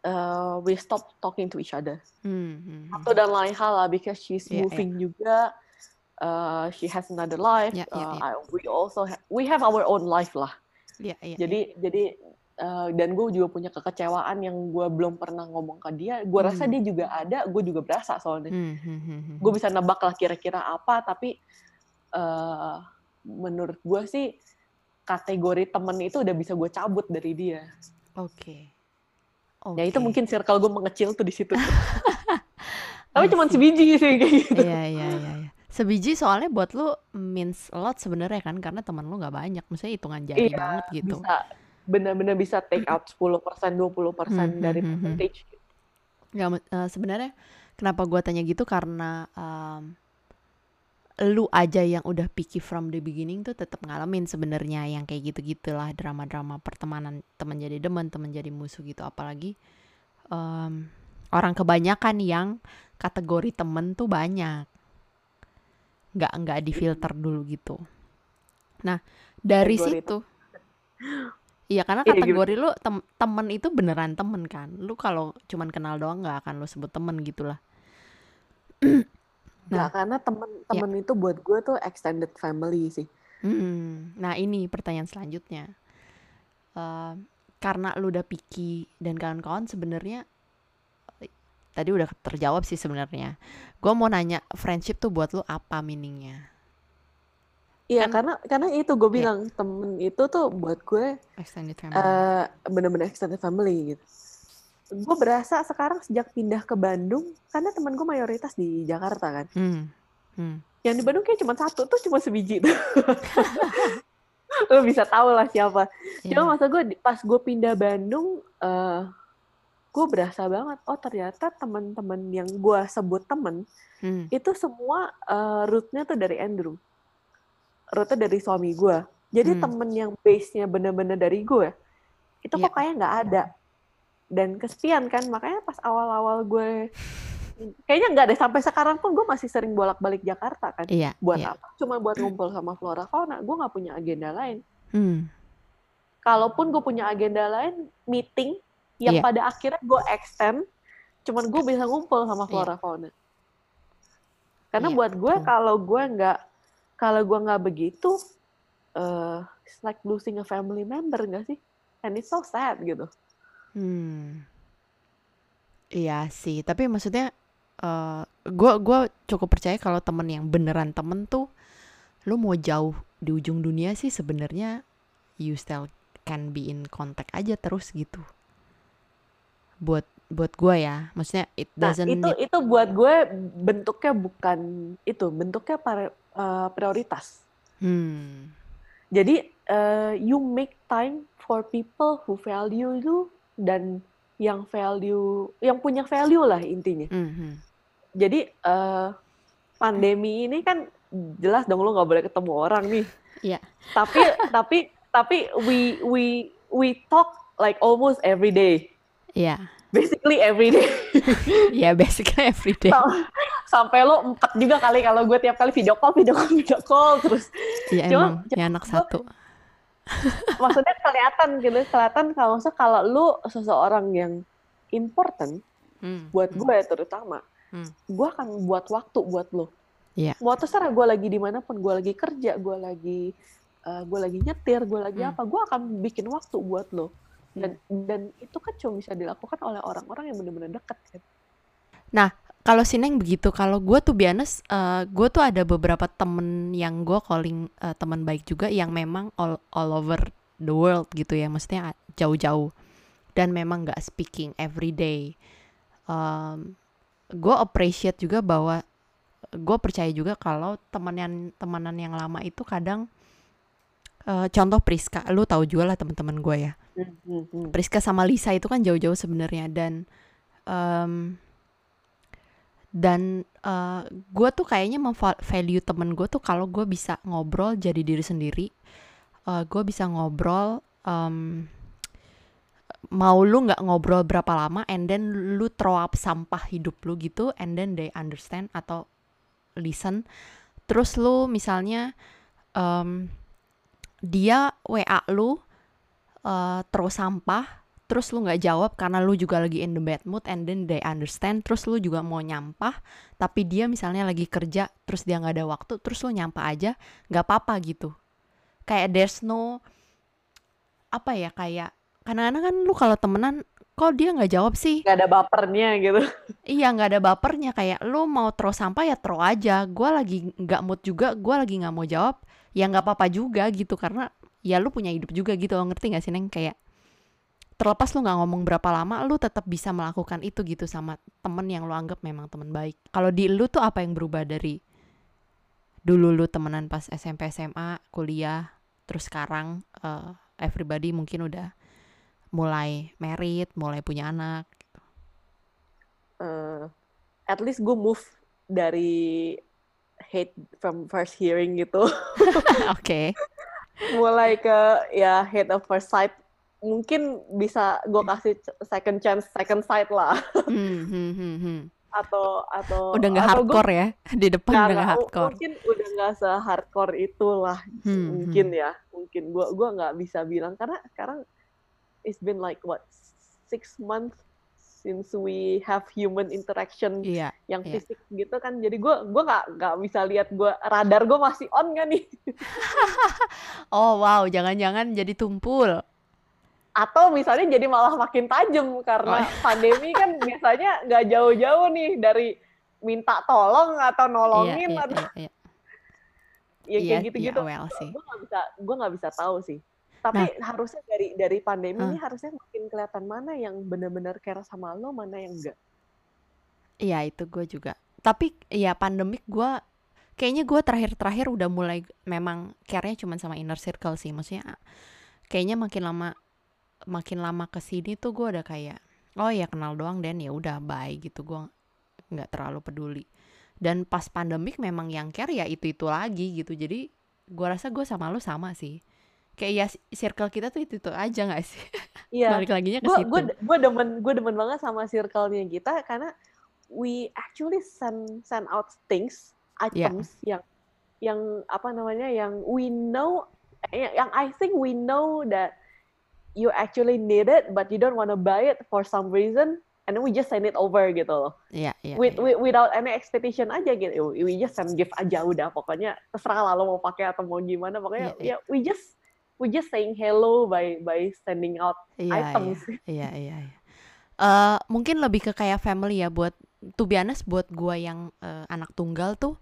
B: uh, we stop talking to each other.
A: Hmm, hmm, hmm.
B: Atau dan lain hal lah because she's
A: iya.
B: moving juga. Uh, she has another life.
A: Iya, iya,
B: Uh. I- we also ha- we have our own life lah.
A: Iya, iya.
B: Jadi jadi uh, dan gue juga punya kekecewaan yang gue belum pernah ngomong ke dia. Gue rasa
A: Hmm.
B: dia juga ada. Gue juga berasa soalnya
A: Hmm, hmm, hmm, hmm.
B: gue bisa nebak lah kira-kira apa tapi eh menurut gue sih kategori temen itu udah bisa gue cabut dari dia
A: Oke.
B: ya itu mungkin circle gue mengecil tuh di situ tapi cuma sebiji sih kayak gitu
A: Iya, iya, iya, iya. Sebiji soalnya buat lu means a lot sebenarnya kan karena teman lu nggak banyak, maksudnya hitungan jari
B: Iya,
A: banget gitu.
B: bisa benar-benar bisa take out 10% 20%
A: Hmm,
B: dari
A: hmm,
B: percentage.
A: Me- eh, sebenarnya kenapa gua tanya gitu karena em, lu aja yang udah picky from the beginning tuh tetap ngalamin sebenarnya yang kayak gitu-gitulah drama-drama pertemanan teman jadi demen, teman jadi musuh gitu. Apalagi em, orang kebanyakan yang kategori temen tuh banyak. Nggak nggak difilter dulu gitu. Nah, dari
B: Kategori
A: situ Iya karena
B: Iya,
A: kategori lu tem temen itu beneran temen kan. Lu kalau cuman kenal doang nggak akan lu sebut temen gitu lah.
B: Nggak, karena temen-temen itu buat gue tuh extended family sih
A: Hmm, Nah ini pertanyaan selanjutnya. Eh, karena lu udah picky dan kawan-kawan sebenarnya tadi udah terjawab sih sebenarnya. Gue mau nanya friendship tuh buat lu apa meaningnya?
B: Iya
A: Kan-
B: karena karena itu gue
A: Iya.
B: bilang temen itu tuh buat gue
A: Extended family.
B: eh bener-bener extended family gitu. Gue berasa sekarang sejak pindah ke Bandung, karena temen gue mayoritas di Jakarta kan.
A: Hmm, hmm.
B: Yang di Bandung kayak cuma satu tuh cuma sebiji tuh. Lo bisa tahu lah siapa.
A: Iya.
B: Cuma masa gue pas gue pindah Bandung, eh gue berasa banget. Oh ternyata teman-teman yang gue sebut temen
A: Hmm,
B: itu semua eh, rootnya tuh dari Andrew. Rootnya dari suami gue. Jadi
A: Hmm.
B: temen yang base-nya bener-bener dari gue, itu
A: Iya.
B: kok kayak nggak ada. Dan kesepian kan, makanya pas awal-awal gue, kayaknya nggak deh, sampai sekarang pun gue masih sering bolak-balik Jakarta kan.
A: Iya,
B: Buat
A: iya.
B: apa? Cuma buat ngumpul sama Flora Fauna, gue nggak punya agenda lain.
A: Hmm,
B: Kalaupun gue punya agenda lain, meeting, yang
A: Iya.
B: pada akhirnya gue extend, cuman gue bisa ngumpul sama
A: Iya.
B: Flora Fauna. Karena
A: Iya,
B: buat gue kalau gue nggak kalau gue nggak begitu, eh it's like losing a family member nggak sih? And it's so sad gitu.
A: Hmm. Iya sih, tapi maksudnya eh gua gua cukup percaya kalau temen yang beneran temen tuh lu mau jauh di ujung dunia sih sebenarnya you still can be in contact aja terus gitu. Buat buat gua ya, maksudnya it
B: Nah
A: doesn't
B: itu
A: need
B: itu buat gue bentuknya bukan itu, bentuknya pare- eh, prioritas.
A: hmm.
B: Jadi eh, you make time for people who value you dan yang value, yang punya value lah intinya.
A: mhm.
B: Jadi eh, pandemi ini kan jelas dong lo nggak boleh ketemu orang nih.
A: Iya.
B: Tapi tapi tapi we we we talk like almost every day,
A: Iya.
B: basically every day.
A: Ya basically every day.
B: Sampai lo empat juga kali kalau gue tiap kali video call video call video call terus
A: Iya
B: Cuma-
A: emang, ya anak satu.
B: maksudnya kelihatan gitu kelihatan kalau kalau lu seseorang yang important
A: Hmm,
B: buat
A: hmm.
B: gue ya terutama
A: Hmm.
B: gue akan buat waktu buat lo
A: Iya.
B: mau terserah gue lagi di mana pun gue lagi kerja gue lagi eh, gue lagi nyetir gue lagi
A: Hmm.
B: apa gue akan bikin waktu buat lo dan dan itu kan cuma bisa dilakukan oleh orang-orang yang benar-benar dekat kan
A: Kalau si Neng begitu, kalau gue tuh biasa, gue tuh ada beberapa temen yang gue calling eh, teman baik juga yang memang all, all over the world gitu ya, maksudnya jauh-jauh dan memang nggak speaking every day. gue appreciate juga bahwa gue percaya juga kalau temenan temenan yang lama itu kadang eh, contoh Priska, lu tahu juga lah teman-teman gue ya. Priska sama Lisa itu kan jauh-jauh sebenarnya dan em, dan gue tuh kayaknya value temen gue tuh kalau gue bisa ngobrol jadi diri sendiri. Gue bisa ngobrol em, mau lu nggak ngobrol berapa lama and then lu throw up sampah hidup lu gitu and then they understand atau listen. Terus lu misalnya em, dia WA lu eh, throw sampah terus lu nggak jawab karena lu juga lagi in the bad mood and then they understand terus lu juga mau nyampah tapi dia misalnya lagi kerja terus dia nggak ada waktu terus lu nyampah aja nggak apa-apa gitu. Kayak there's no apa ya kayak kadang-kadang kan lu kalau temenan kok dia nggak jawab sih?
B: Nggak ada bapernya gitu.
A: Iya nggak ada bapernya kayak lu mau throw sampah ya throw aja. Gue lagi nggak mood juga gue lagi nggak mau jawab ya nggak apa-apa juga gitu karena ya lu punya hidup juga gitu ngerti gak sih neng? Kayak terlepas lu nggak ngomong berapa lama lu tetap bisa melakukan itu gitu sama temen yang lu anggap memang temen baik. Kalau di lu tuh apa yang berubah dari dulu lu temenan pas SMP SMA kuliah terus sekarang eh, everybody mungkin udah mulai married mulai punya anak?
B: Eh, at least gue move dari hate from first hearing gitu.
A: Oke.
B: Mulai ke ya hate of first sight mungkin bisa gue kasih second chance second sight lah
A: Hmm, hmm, hmm, hmm.
B: atau atau
A: Udah nggak
B: atau gua-
A: hardcore ya di depan udah nggak
B: nggak,
A: hardcore.
B: mungkin udah nggak se hardcore itulah
A: Hmm,
B: mungkin ya mungkin gue gua nggak bisa bilang karena sekarang it's been like what six months since we have human interaction
A: Iya.
B: yang
A: iya.
B: fisik gitu kan jadi gue gua nggak nggak bisa lihat gue radar gue masih on gak nih
A: Oh wow, jangan-jangan jadi tumpul.
B: Atau misalnya jadi malah makin tajam karena pandemi kan biasanya nggak jauh-jauh nih dari minta tolong atau nolongin
A: iya,
B: atau
A: iya, iya.
B: ya
A: Iya,
B: kayak gitu-gitu
A: iya, well
B: gue nggak bisa gue nggak bisa tahu sih tapi harusnya dari dari pandemi
A: Nah.
B: ini harusnya makin kelihatan mana yang benar-benar care sama lo mana yang enggak
A: Iya itu gue juga. Tapi ya pandemik gue kayaknya gue terakhir-terakhir udah mulai memang care-nya cuma sama inner circle sih. Maksudnya kayaknya makin lama makin lama ke sini tuh gue udah kayak oh ya kenal doang dan ya udah bye gitu gue nggak terlalu peduli. Dan pas pandemik memang yang care ya itu itu lagi gitu. Jadi gue rasa gue sama lo sama sih. Kayak ya circle kita tuh itu itu aja nggak sih?
B: iya
A: Balik laginya ke situ.
B: gue gue demen gue demen banget sama circle-nya kita karena we actually send send out things
A: Iya.
B: items yang yang apa namanya yang we know yang I think we know that you actually need it but you don't want to buy it for some reason and then we just send it over gitu loh
A: Iya, iya.
B: with,
A: iya.
B: with- without any expectation aja gitu we just send gift aja udah pokoknya terserah lah lo mau pakai atau mau gimana pokoknya
A: Iya,
B: ya we just we just saying hello by by sending out
A: Iya,
B: items
A: Iya, iya, iya. Eh, mungkin lebih ke kayak family ya buat to be honest buat gua yang eh, anak tunggal tuh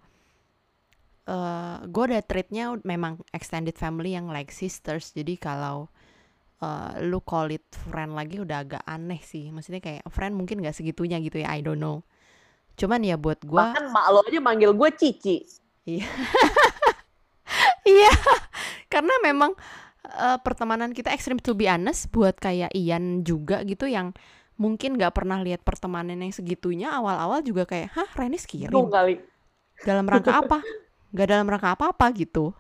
A: eh gua udah treatnya memang extended family yang like sisters. Jadi kalau eh, lu call it friend lagi udah agak aneh sih. Maksudnya kayak friend mungkin gak segitunya gitu ya, I don't know. Cuman ya buat gua
B: bahkan mak lo aja manggil gue Cici
A: Iya, karena memang eh, pertemanan kita ekstrim to be honest buat kayak Ian juga gitu yang mungkin nggak pernah lihat pertemanan yang segitunya awal-awal juga kayak hah Renis kirim
B: kali
A: dalam rangka apa? Gak dalam rangka apa-apa gitu.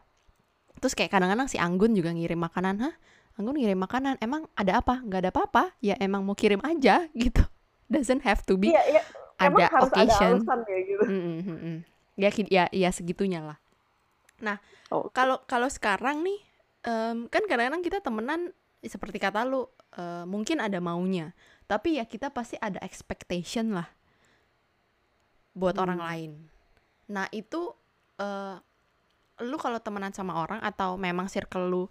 A: Terus kayak kadang-kadang si Anggun juga ngirim makanan, hah? Anggun ngirim makanan, emang ada apa? Gak ada apa-apa, ya emang mau kirim aja gitu. Doesn't have to be.
B: iya iya emang
A: ada
B: harus ada
A: occasion.
B: alasan ya gitu.
A: Mm, mm, mm, mm. Ya ya ya segitunya lah. Nah,
B: Oh,
A: kalau kalau sekarang nih em, kan kadang-kadang kita temenan seperti kata lu eh, mungkin ada maunya, tapi ya kita pasti ada expectation lah buat orang
B: Hmm.
A: lain. Nah, itu eh, lu kalau temenan sama orang atau memang circle lu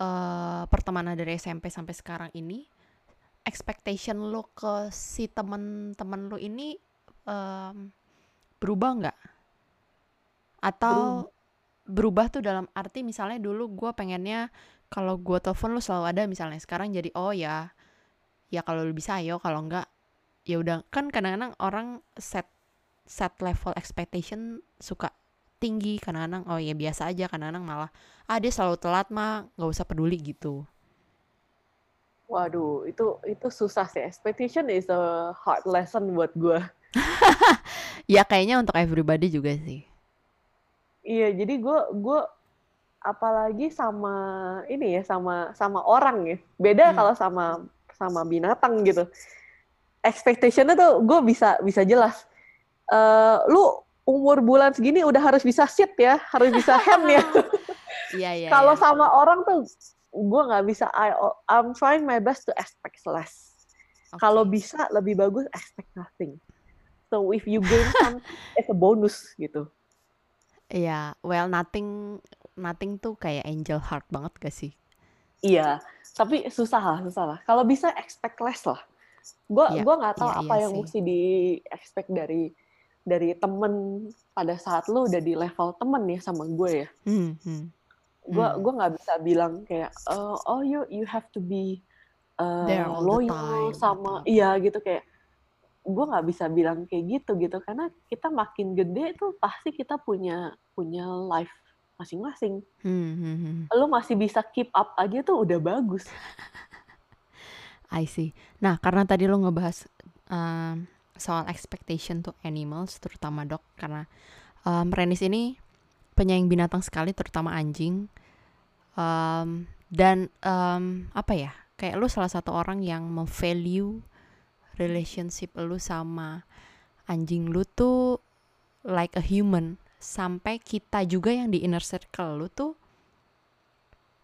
A: eh, pertemanan dari SMP sampai sekarang ini expectation lu ke si temen-temen lu ini em, berubah nggak? Atau berubah tuh dalam arti misalnya dulu gue pengennya kalau gue telepon lu selalu ada misalnya sekarang jadi oh ya ya kalau lu bisa ayo kalau enggak ya udah kan kadang-kadang orang set set level expectation suka tinggi kadang-kadang oh ya biasa aja kadang-kadang malah ah dia selalu telat mah nggak usah peduli gitu
B: Waduh, itu itu susah sih. Expectation is a hard lesson buat gue.
A: ya kayaknya untuk everybody juga sih
B: Iya, jadi gue gue apalagi sama ini ya sama sama orang ya. Beda
A: Hmm.
B: kalau sama sama binatang gitu. Expectationnya tuh gue bisa bisa jelas. Eh, lu umur bulan segini udah harus bisa sit ya, harus bisa hand ya.
A: iya iya
B: kalau
A: iya.
B: sama orang tuh gue nggak bisa. I, I'm trying my best to expect less.
A: Oke.
B: Kalau bisa lebih bagus expect nothing. So if you gain something, it's a bonus gitu.
A: Iya, well nothing nothing tuh kayak angel heart banget gak sih
B: Iya, tapi susah lah, susah lah. Kalau bisa expect less lah. Gua
A: Iya,
B: gua nggak tahu
A: iya,
B: apa
A: iya
B: yang
A: sih.
B: mesti di expect dari dari temen pada saat lu udah di level temen ya sama gue ya.
A: hmm, hmm.
B: Gua
A: Hmm.
B: nggak bisa bilang kayak "Eh, oh you you have to be uh, loyal
A: time,
B: sama
A: atau-
B: iya gitu kayak gue nggak bisa bilang kayak gitu gitu karena kita makin gede tuh pasti kita punya punya life masing-masing.
A: Hmm, hmm, hmm.
B: Lu masih bisa keep up aja tuh udah bagus.
A: I see. Nah, karena tadi lo ngebahas um, soal expectation to animals, terutama dog, karena um, Renis ini penyayang binatang sekali, terutama anjing. Um, dan um, apa ya? Kayak lu salah satu orang yang memvalue relationship lu sama anjing lu tuh like a human. Sampai kita juga yang di inner circle lu tuh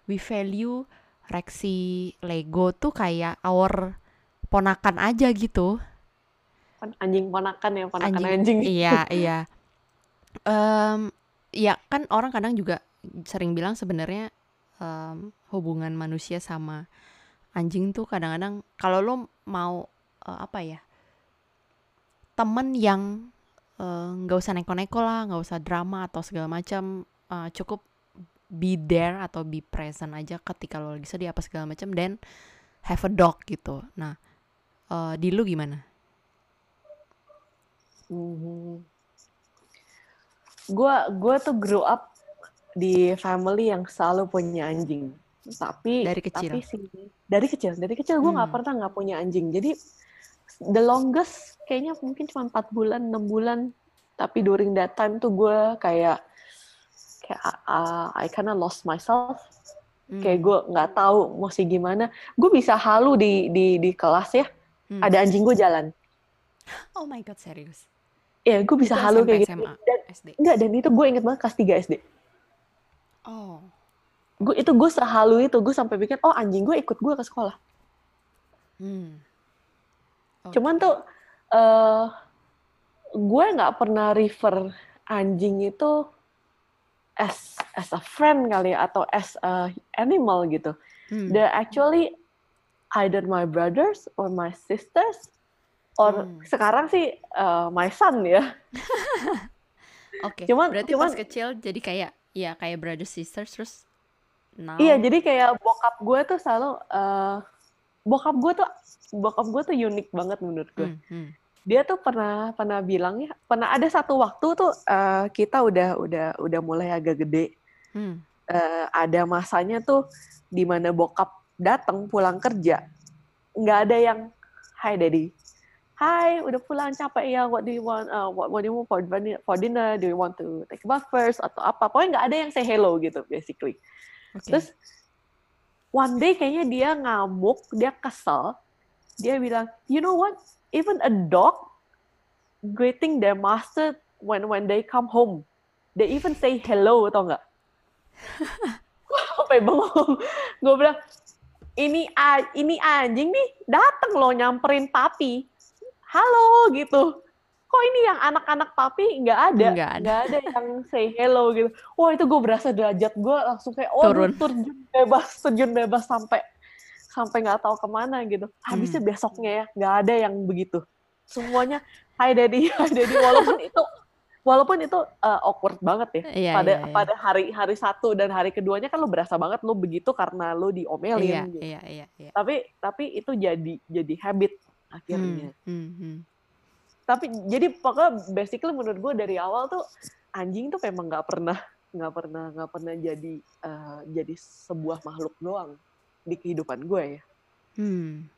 A: we value Rexy Lego tuh kayak our ponakan aja gitu.
B: Kan anjing ponakan ya ponakan
A: Anjing.
B: anjing,
A: Iya, iya. Em, ya kan orang kadang juga sering bilang sebenarnya em, hubungan manusia sama anjing tuh kadang-kadang kalau lo mau eh, apa ya temen yang eh, nggak usah neko-neko lah, nggak usah drama atau segala macam, eh, cukup be there atau be present aja ketika lo lagi sedih apa segala macam, dan have a dog gitu. Nah, eh, di lu gimana?
B: Gua gua tuh grow up di family yang selalu punya anjing. Tapi
A: Dari kecil?
B: tapi sih dari kecil, dari kecil gue nggak
A: Hmm.
B: pernah nggak punya anjing. Jadi the longest kayaknya mungkin cuma empat bulan, enam bulan. Tapi during that time tuh gue kayak kayak uh, I kinda lost myself.
A: Hmm,
B: Kayak gue nggak tahu mesti gimana. Gue bisa halu di di di kelas ya.
A: hmm.
B: Ada anjing gue jalan.
A: Oh my god, serius.
B: Ya gue bisa
A: Itu
B: halu
A: SMP,
B: kayak gitu.
A: SMA,
B: Dan
A: SD.
B: Enggak, dan itu gue inget banget kelas 3 SD.
A: Oh.
B: Gue itu gue sehalu itu, gue sampai pikir, oh anjing gue ikut gue ke sekolah.
A: Hmm.
B: Cuman tuh eh gue nggak pernah refer anjing itu as as a friend kali ya, atau as a animal gitu.
A: Hmm.
B: They're actually either my brothers or my sisters or
A: Hmm.
B: sekarang sih eh, my son ya.
A: Oke.
B: cuman-
A: Berarti
B: cuman-
A: pas kecil jadi kayak ya kayak brother sisters terus now
B: Iya, jadi kayak bokap gue tuh selalu eh bokap gue tuh bokap gue tuh unik banget menurut gue.
A: Hmm, hmm.
B: Dia tuh pernah pernah bilang ya, pernah ada satu waktu tuh eh, kita udah udah udah mulai agak gede.
A: Hmm.
B: Eh, ada masanya tuh di mana bokap datang pulang kerja, nggak ada yang Hi Daddy. Hai, udah pulang capek ya. What do you want? Uh, what, what do you want for dinner? For dinner? Do you want to take a bath first atau apa? Pokoknya nggak ada yang say hello gitu, basically.
A: Oke.
B: Terus one day kayaknya dia ngamuk, dia kesel. Dia bilang, you know what? Even a dog greeting their master when when they come home. They even say hello atau enggak? Sampai bengong. Gue bilang, ini ini anjing nih dateng loh nyamperin papi. Halo gitu. Kok ini yang anak-anak papi nggak ada?
A: Nggak ada.
B: Ada yang say hello gitu. Wah itu gue berasa derajat gue langsung kayak oh
A: Turun.
B: terjun bebas, terjun bebas sampai sampai nggak tahu ke mana gitu. Habisnya
A: Hmm.
B: besoknya ya nggak ada yang begitu. Semuanya hi daddy, hi daddy. Walaupun itu walaupun itu uh, awkward banget ya.
A: Iya,
B: pada
A: iya, iya.
B: pada hari hari satu dan hari keduanya kan lo berasa banget lo begitu karena lo diomelin.
A: Iya,
B: gitu.
A: iya, iya, iya.
B: Tapi tapi itu jadi jadi habit akhirnya.
A: Hmm, hmm, hmm.
B: Tapi jadi pokoknya basically menurut gue dari awal tuh anjing tuh memang nggak pernah nggak pernah nggak pernah jadi uh, jadi sebuah makhluk doang di kehidupan gue ya.
A: Hmm.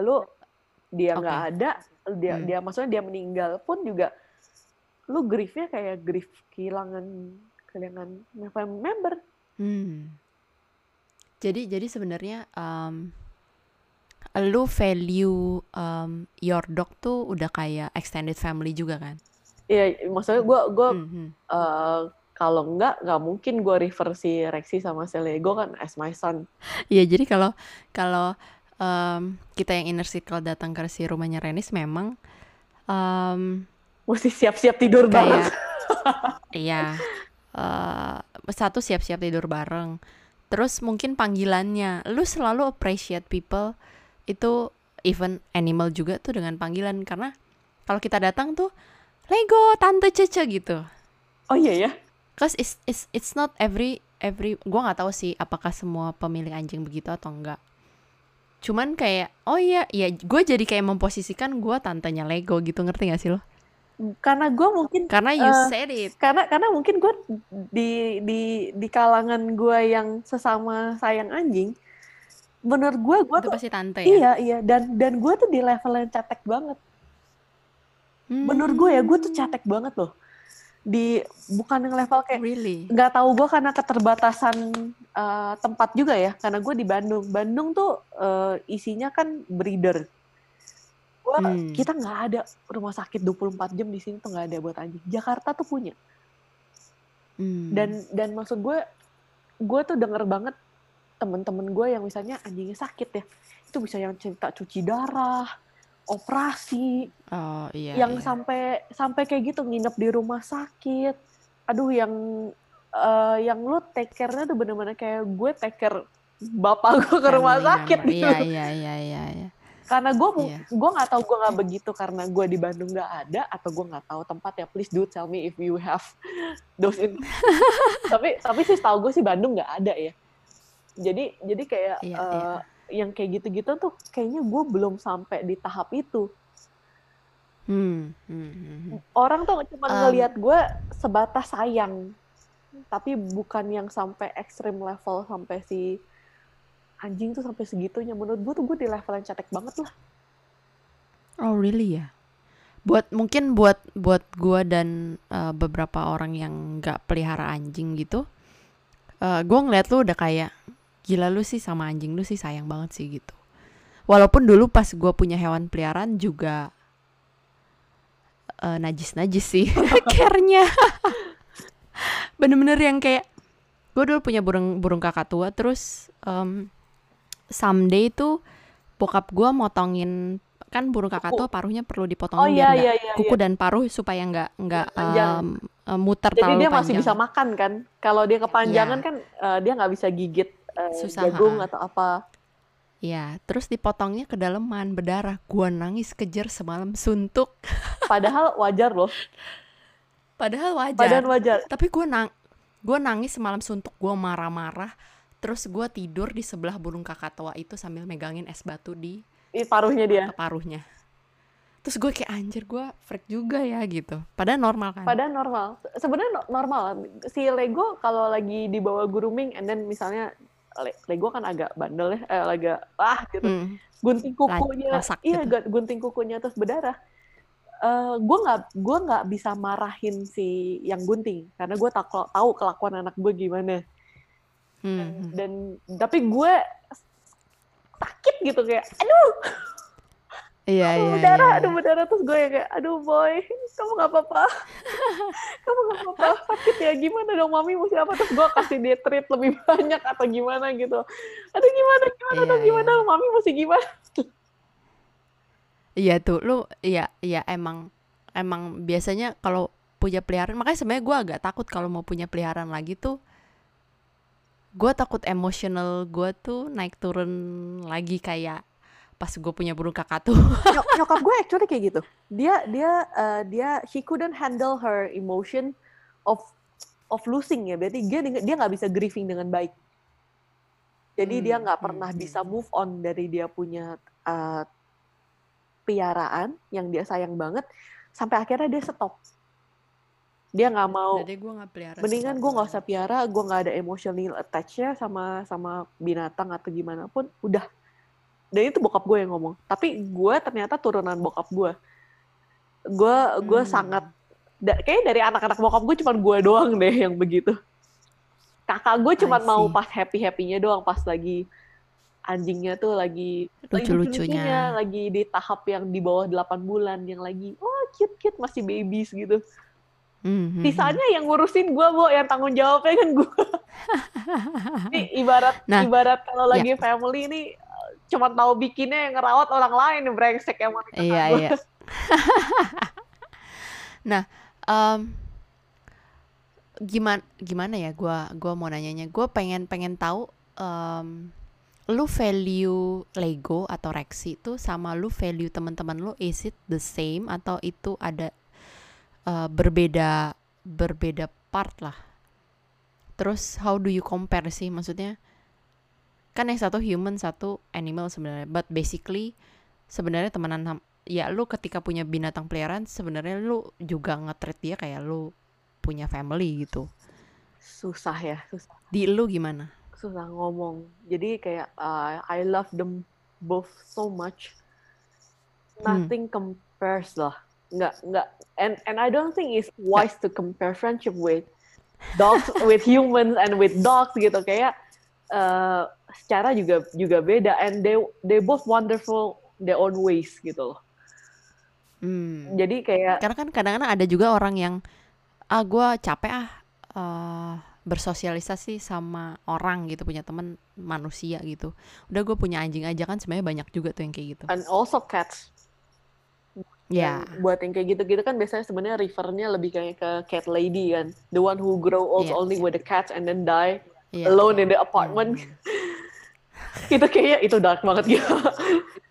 B: Lalu dia nggak
A: Oke.
B: ada, dia
A: Hmm.
B: dia maksudnya dia meninggal pun juga lu griefnya kayak grief kehilangan kehilangan member.
A: Hmm. Jadi jadi sebenarnya um, lu value um, your dog tuh udah kayak extended family juga kan?
B: Iya, maksudnya gue gue
A: Hmm, hmm.
B: eh, kalau nggak nggak mungkin gue refer si Rexy sama si Lego kan as my son.
A: Iya, jadi kalau kalau um, kita yang inner circle datang ke si rumahnya Renis memang um,
B: Mesti siap-siap tidur banget.
A: kayak iya eh, satu siap-siap tidur bareng. Terus mungkin panggilannya, lu selalu appreciate people itu even animal juga tuh dengan panggilan karena kalau kita datang tuh Lego tante Cece gitu.
B: Oh iya ya.
A: Cause it's it's it's not every every gua nggak tahu sih apakah semua pemilik anjing begitu atau enggak. Cuman kayak oh iya iya gue jadi kayak memposisikan gua tantenya Lego gitu ngerti gak sih lo?
B: Karena gue mungkin
A: Karena you
B: Eh,
A: said it.
B: karena karena mungkin gue di di di kalangan gue yang sesama sayang anjing, menurut gue gue
A: Itu
B: tuh
A: pasti tante ya.
B: iya iya dan dan gue tuh di level yang cetek banget. Menurut gue ya gue tuh
A: Hmm,
B: cetek banget loh. Di bukan yang level kayak
A: Really?
B: nggak tahu gue karena keterbatasan eh, tempat juga ya karena gue di Bandung Bandung tuh eh, isinya kan breeder Gua-
A: Hmm.
B: kita nggak ada rumah sakit 24 jam di sini tuh nggak ada buat anjing Jakarta tuh punya
A: Hmm.
B: dan dan maksud gue gue tuh denger banget temen-temen gue yang misalnya anjingnya sakit ya itu bisa yang cerita cuci darah operasi
A: oh iya.
B: yang
A: iya.
B: sampai sampai kayak gitu nginep di rumah sakit aduh yang eh, yang lu take care-nya tuh bener-bener kayak gue take care bapak gue ke rumah sakit gitu
A: Iya iya iya iya. iya.
B: karena gue
A: Iya.
B: gue nggak tahu gue nggak begitu karena gue di Bandung nggak ada atau gue nggak tahu tempat ya please do tell me if you have those in tapi tapi sih tahu gue sih Bandung nggak ada ya jadi jadi kayak
A: Iya,
B: eh,
A: iya.
B: yang kayak gitu-gitu tuh kayaknya gue belum sampai di tahap itu
A: Hmm. hmm, hmm, hmm.
B: orang tuh cuma
A: Um,
B: ngelihat gue sebatas sayang tapi bukan yang sampai ekstrim level sampai si anjing tuh sampai segitunya menurut gue tuh gue di level yang cetek banget lah
A: Oh really ya? Buat mungkin buat buat gua dan uh, beberapa orang yang nggak pelihara anjing gitu, uh, gua ngeliat lu udah kayak gila lu sih sama anjing lu sih sayang banget sih gitu. Walaupun dulu pas gua punya hewan peliharaan juga uh, najis-najis sih care-nya. Bener-bener yang kayak gue dulu punya burung burung kakak tua terus um, someday tuh bokap gua motongin kan burung kakak tua paruhnya perlu
B: oh
A: dipotongin
B: iya
A: biar
B: iya iya
A: kuku
B: iya.
A: dan paruh supaya nggak nggak um, uh, muter
B: jadi
A: terlalu
B: dia masih
A: panjang.
B: bisa makan kan kalau dia kepanjangan
A: Iya.
B: kan eh, dia nggak bisa gigit eh,
A: Susah,
B: jagung
A: ha-ha.
B: atau apa
A: Ya, terus dipotongnya kedalaman berdarah. Gua nangis kejer semalam suntuk.
B: padahal wajar loh
A: Padahal wajar.
B: padahal wajar
A: Tapi gua nang gua nangis semalam suntuk. Gua marah-marah. Terus gua tidur di sebelah burung kakak tua itu sambil megangin es batu di
B: Ih, paruhnya dia
A: paruhnya. Terus gue kayak anjir gue freak juga ya gitu. Padahal normal kan.
B: Padahal normal. Sebenarnya no- normal. Si Lego kalau lagi dibawa grooming, and then misalnya Lego kan agak bandel ya, eh, agak ah gitu.
A: Hmm.
B: Gunting kukunya,
A: lasak
B: iya
A: gitu.
B: gu- gunting kukunya terus berdarah. Eh gue nggak gue nggak bisa marahin si yang gunting karena gue tak tahu kelakuan anak gue gimana.
A: Hmm.
B: Dan tapi gue sakit gitu kayak, aduh,
A: Iya,
B: aduh
A: iya,
B: berdarah
A: iya.
B: aduh berdarah. Terus gue kayak aduh boy kamu nggak apa-apa. Kamu nggak apa-apa. Sakit ya? Gimana dong mami mesti apa terus gue kasih dia treat lebih banyak atau gimana gitu. Aduh gimana gimana
A: Iya,
B: dong gimana
A: iya.
B: mami mesti gimana?
A: Iya tuh, lu iya iya emang emang biasanya kalau punya peliharaan, makanya sebenarnya gue agak takut kalau mau punya peliharaan lagi tuh, gue takut emosional gue tuh naik turun lagi kayak pas gue punya burung kakak tuh.
B: Nyok- nyokap gue actually kayak gitu dia dia eh, dia he couldn't handle her emotion of of losing ya berarti dia dia nggak bisa grieving dengan baik jadi
A: Hmm,
B: dia nggak
A: hmm,
B: pernah
A: hmm.
B: bisa move on dari dia punya eh, piaraan yang dia sayang banget sampai akhirnya dia stop dia nggak mau
A: Jadi gue nggak pelihara.
B: mendingan gue nggak usah piara gue nggak ada emotional attachnya sama sama binatang atau gimana pun udah dan itu bokap gue yang ngomong tapi gue ternyata turunan bokap gue gue gue
A: Hmm.
B: sangat da, kayaknya dari anak-anak bokap gue cuma gue doang deh yang begitu kakak gue cuma mau pas happy happynya doang pas lagi anjingnya tuh lagi lagi
A: Lucu-lucunya.
B: lagi di tahap yang di bawah 8 bulan yang lagi oh cute cute masih babies gitu
A: Hmm, hmm, hmm.
B: sisanya yang ngurusin gue bu yang tanggung jawabnya kan gue ini ibarat
A: Nah,
B: ibarat kalau
A: ya.
B: lagi family ini cuma tahu bikinnya yang ngerawat orang lain brengsek emang
A: Iya
B: gue.
A: iya. nah, em, gimana gimana ya? Gua gua mau nanyanya. Gue pengen pengen tahu em, lu value Lego atau Rexy itu sama lu value teman-teman lu is it the same atau itu ada eh, berbeda berbeda part lah. Terus how do you compare sih? Maksudnya kan yang satu human satu animal sebenarnya, but basically sebenarnya temenan ya lu ketika punya binatang peliharaan sebenarnya lu juga nge-treat dia kayak lu punya family gitu.
B: susah ya susah
A: Di lu gimana?
B: susah ngomong jadi kayak uh, I love them both so much
A: Hmm.
B: nothing compares lah nggak nggak and and I don't think it's wise to compare friendship with dogs with humans and with dogs gitu kayak uh, secara juga juga beda and they they both wonderful their own ways gitu loh
A: Hmm.
B: jadi kayak
A: Karena kan kadang-kadang ada juga orang yang ah gua capek ah eh, bersosialisasi sama orang gitu punya teman manusia gitu. Udah gue punya anjing aja kan sebenarnya banyak juga tuh yang kayak gitu.
B: and also cats
A: Ya,
B: Dan buat yang kayak gitu-gitu kan biasanya sebenarnya refernya lebih kayak ke cat lady kan the one who grow old
A: Iya.
B: only with the cats and then die
A: iya.
B: alone in the apartment
A: Hmm.
B: itu kayaknya itu dark banget gitu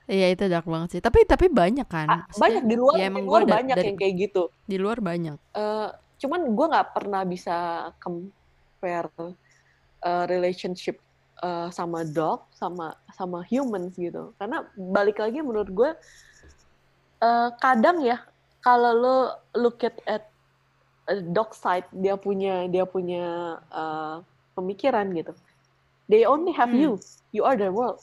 A: Iya itu dark banget sih. Tapi tapi banyak kan.
B: Ah,
A: Maksudnya,
B: banyak di luar
A: ya
B: di
A: emang
B: luar
A: gua
B: banyak
A: dari-
B: yang kayak gitu
A: di luar banyak.
B: Eh, cuman gue nggak pernah bisa compare eh, relationship eh, sama dog sama sama humans gitu karena balik lagi menurut gue eh, kadang ya kalau lo look at at a dog side dia punya dia punya eh, pemikiran gitu they only have
A: Hmm.
B: you you are their world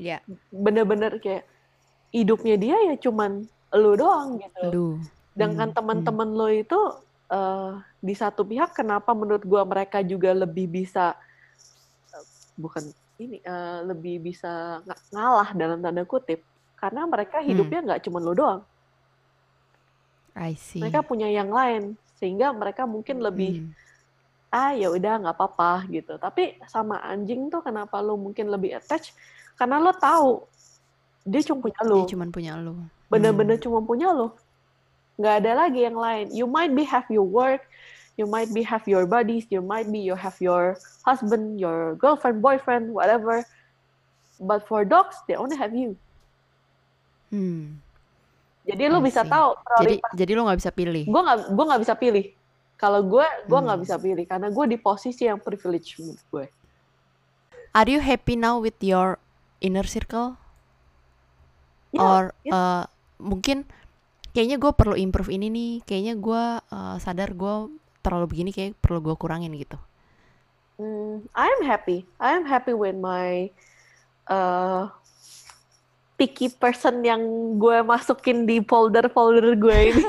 A: Ya,
B: bener-bener kayak hidupnya dia ya cuman lu doang gitu
A: lu.
B: Sedangkan
A: Hmm,
B: teman-teman lo itu eh, di satu pihak kenapa menurut gua mereka juga lebih bisa bukan ini eh, lebih bisa ng- ngalah dalam tanda kutip karena mereka
A: Hmm.
B: hidupnya nggak cuma lo doang.
A: I see.
B: Mereka punya yang lain sehingga mereka mungkin lebih
A: Hmm.
B: Ah ya udah nggak apa-apa gitu. Tapi sama anjing tuh kenapa lo mungkin lebih attach karena lo tahu dia cuma punya lo.
A: Dia cuman punya lu.
B: bener-bener
A: Hmm.
B: cuma punya lo nggak ada lagi yang lain you might be have your work you might be have your buddies you might be you have your husband your girlfriend boyfriend whatever but for dogs they only have you
A: Hmm.
B: jadi lo bisa tahu
A: Jadi
B: prioritas
A: jadi lu nggak bisa pilih.
B: gue nggak gue nggak bisa pilih kalau gue gue nggak
A: Hmm.
B: bisa pilih karena gue di posisi yang privilege menurut gue
A: Are you happy now with your inner circle?
B: Ya,
A: Or
B: ya.
A: uh, mungkin kayaknya gue perlu improve ini nih. Kayaknya gue uh, sadar gue terlalu begini kayak perlu gue kurangin gitu.
B: Hmm, I'm happy. I'm happy with my uh, picky person yang gue masukin di folder-folder gue ini.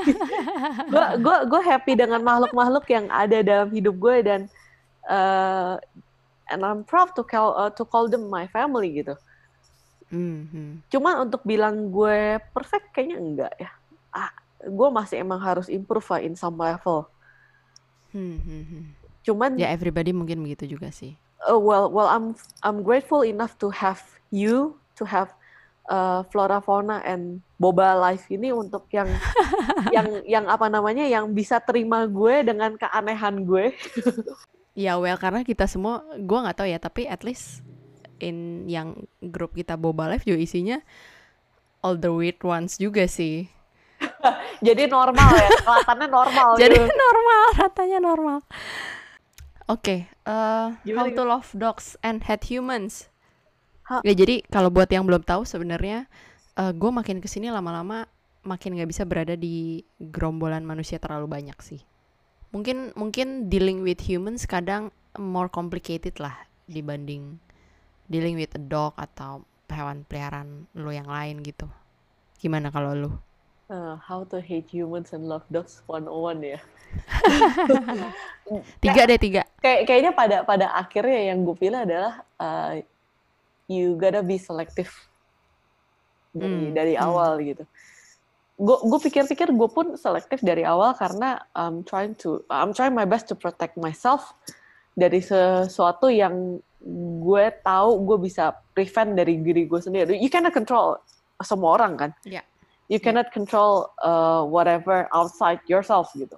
B: gue gue gue happy dengan makhluk-makhluk yang ada dalam hidup gue dan uh, and I'm proud to call uh, to call them my family gitu.
A: Hmm, hmm.
B: Cuma untuk bilang gue perfect kayaknya enggak ya. Ah, gue masih emang harus improve lah in some level.
A: Hmm, hmm, hmm.
B: Cuman
A: Ya everybody mungkin begitu juga sih.
B: uh, well well I'm I'm grateful enough to have you to have uh, Flora Fauna and Boba Life ini untuk yang yang yang apa namanya yang bisa terima gue dengan keanehan gue.
A: Ya well karena kita semua gua nggak tahu ya tapi at least in yang grup kita Boba Life juga isinya all the weird ones juga sih.
B: Jadi normal ya, kelihatannya normal
A: Jadi
B: gitu.
A: normal, ratanya normal. Oke, eh,
B: Gimana,
A: how to love dogs and hate humans.
B: Ha-
A: Ya jadi kalau buat yang belum tahu sebenarnya gue makin ke sini lama-lama makin nggak bisa berada di gerombolan manusia terlalu banyak sih. Mungkin mungkin dealing with humans kadang more complicated lah dibanding dealing with a dog atau hewan peliharaan lo yang lain gitu. Gimana kalau lo?
B: Uh, how to hate humans and love dogs 101 ya.
A: Tiga deh tiga.
B: Kayak kayaknya pada pada akhirnya yang gue pilih adalah uh, you gotta be selective dari
A: Hmm,
B: dari
A: hmm.
B: awal gitu. Gue gue pikir-pikir gue pun selektif dari awal karena I'm trying to I'm trying my best to protect myself dari sesuatu yang gue tahu gue bisa prevent dari diri gue sendiri. You cannot control semua orang kan.
A: Ya.
B: You
A: Ya.
B: cannot control uh, whatever outside yourself gitu.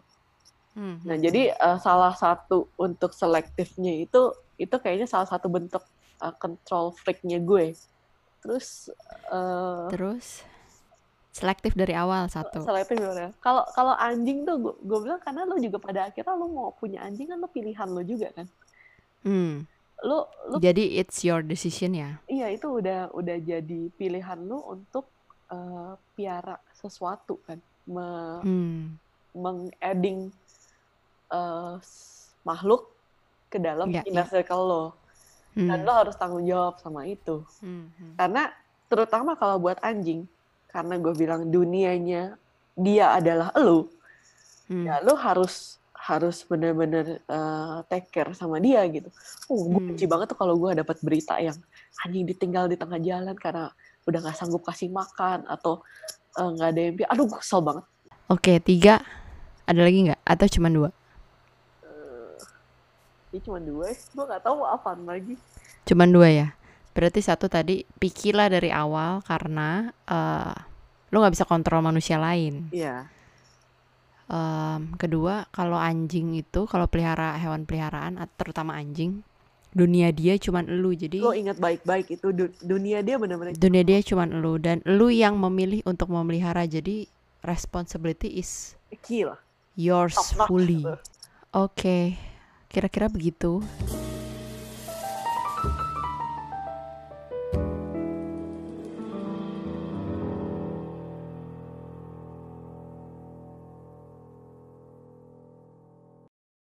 A: Hmm,
B: Nah,
A: hmm,
B: jadi uh, salah satu untuk selektifnya itu itu kayaknya salah satu bentuk uh, control freaknya gue. Terus uh,
A: Terus selektif dari awal satu.
B: selektif gimana? Kalau kalau anjing tuh gue, gue bilang karena lo juga pada akhirnya lo mau punya anjing kan lo pilihan lo juga kan.
A: Hmm.
B: Lo lo
A: Jadi it's your decision ya.
B: iya itu udah udah jadi pilihan lo untuk uh, piara sesuatu kan. Me,
A: Hmm.
B: mengadding uh, makhluk ke dalam
A: Ya,
B: inner circle lo.
A: Hmm.
B: Dan lo harus tanggung jawab sama itu.
A: Hmm, hmm.
B: Karena terutama kalau buat anjing, karena gue bilang dunianya dia adalah lo,
A: Hmm.
B: ya lo harus harus bener-bener uh, take care sama dia gitu. Oh, gue
A: Hmm.
B: benci banget tuh kalau gue dapat berita yang anjing ditinggal di tengah jalan karena udah nggak sanggup kasih makan atau uh, nggak ada yang aduh gue kesel banget.
A: Oke, tiga. Ada lagi nggak? Atau cuma dua?
B: Ini cuma dua, gue nggak tahu apaan lagi.
A: Cuman dua ya. Berarti satu tadi pikirlah dari awal karena eh lo nggak bisa kontrol manusia lain.
B: Iya.
A: Em, kedua, kalau anjing itu, kalau pelihara hewan peliharaan, terutama anjing, dunia dia cuman elu. Jadi
B: Lo ingat baik-baik itu du- dunia dia bener-bener
A: dunia dia cuman elu dan elu yang memilih untuk memelihara. Jadi responsibility is
B: gila.
A: yours
B: Top
A: fully. Oke, kira-kira begitu.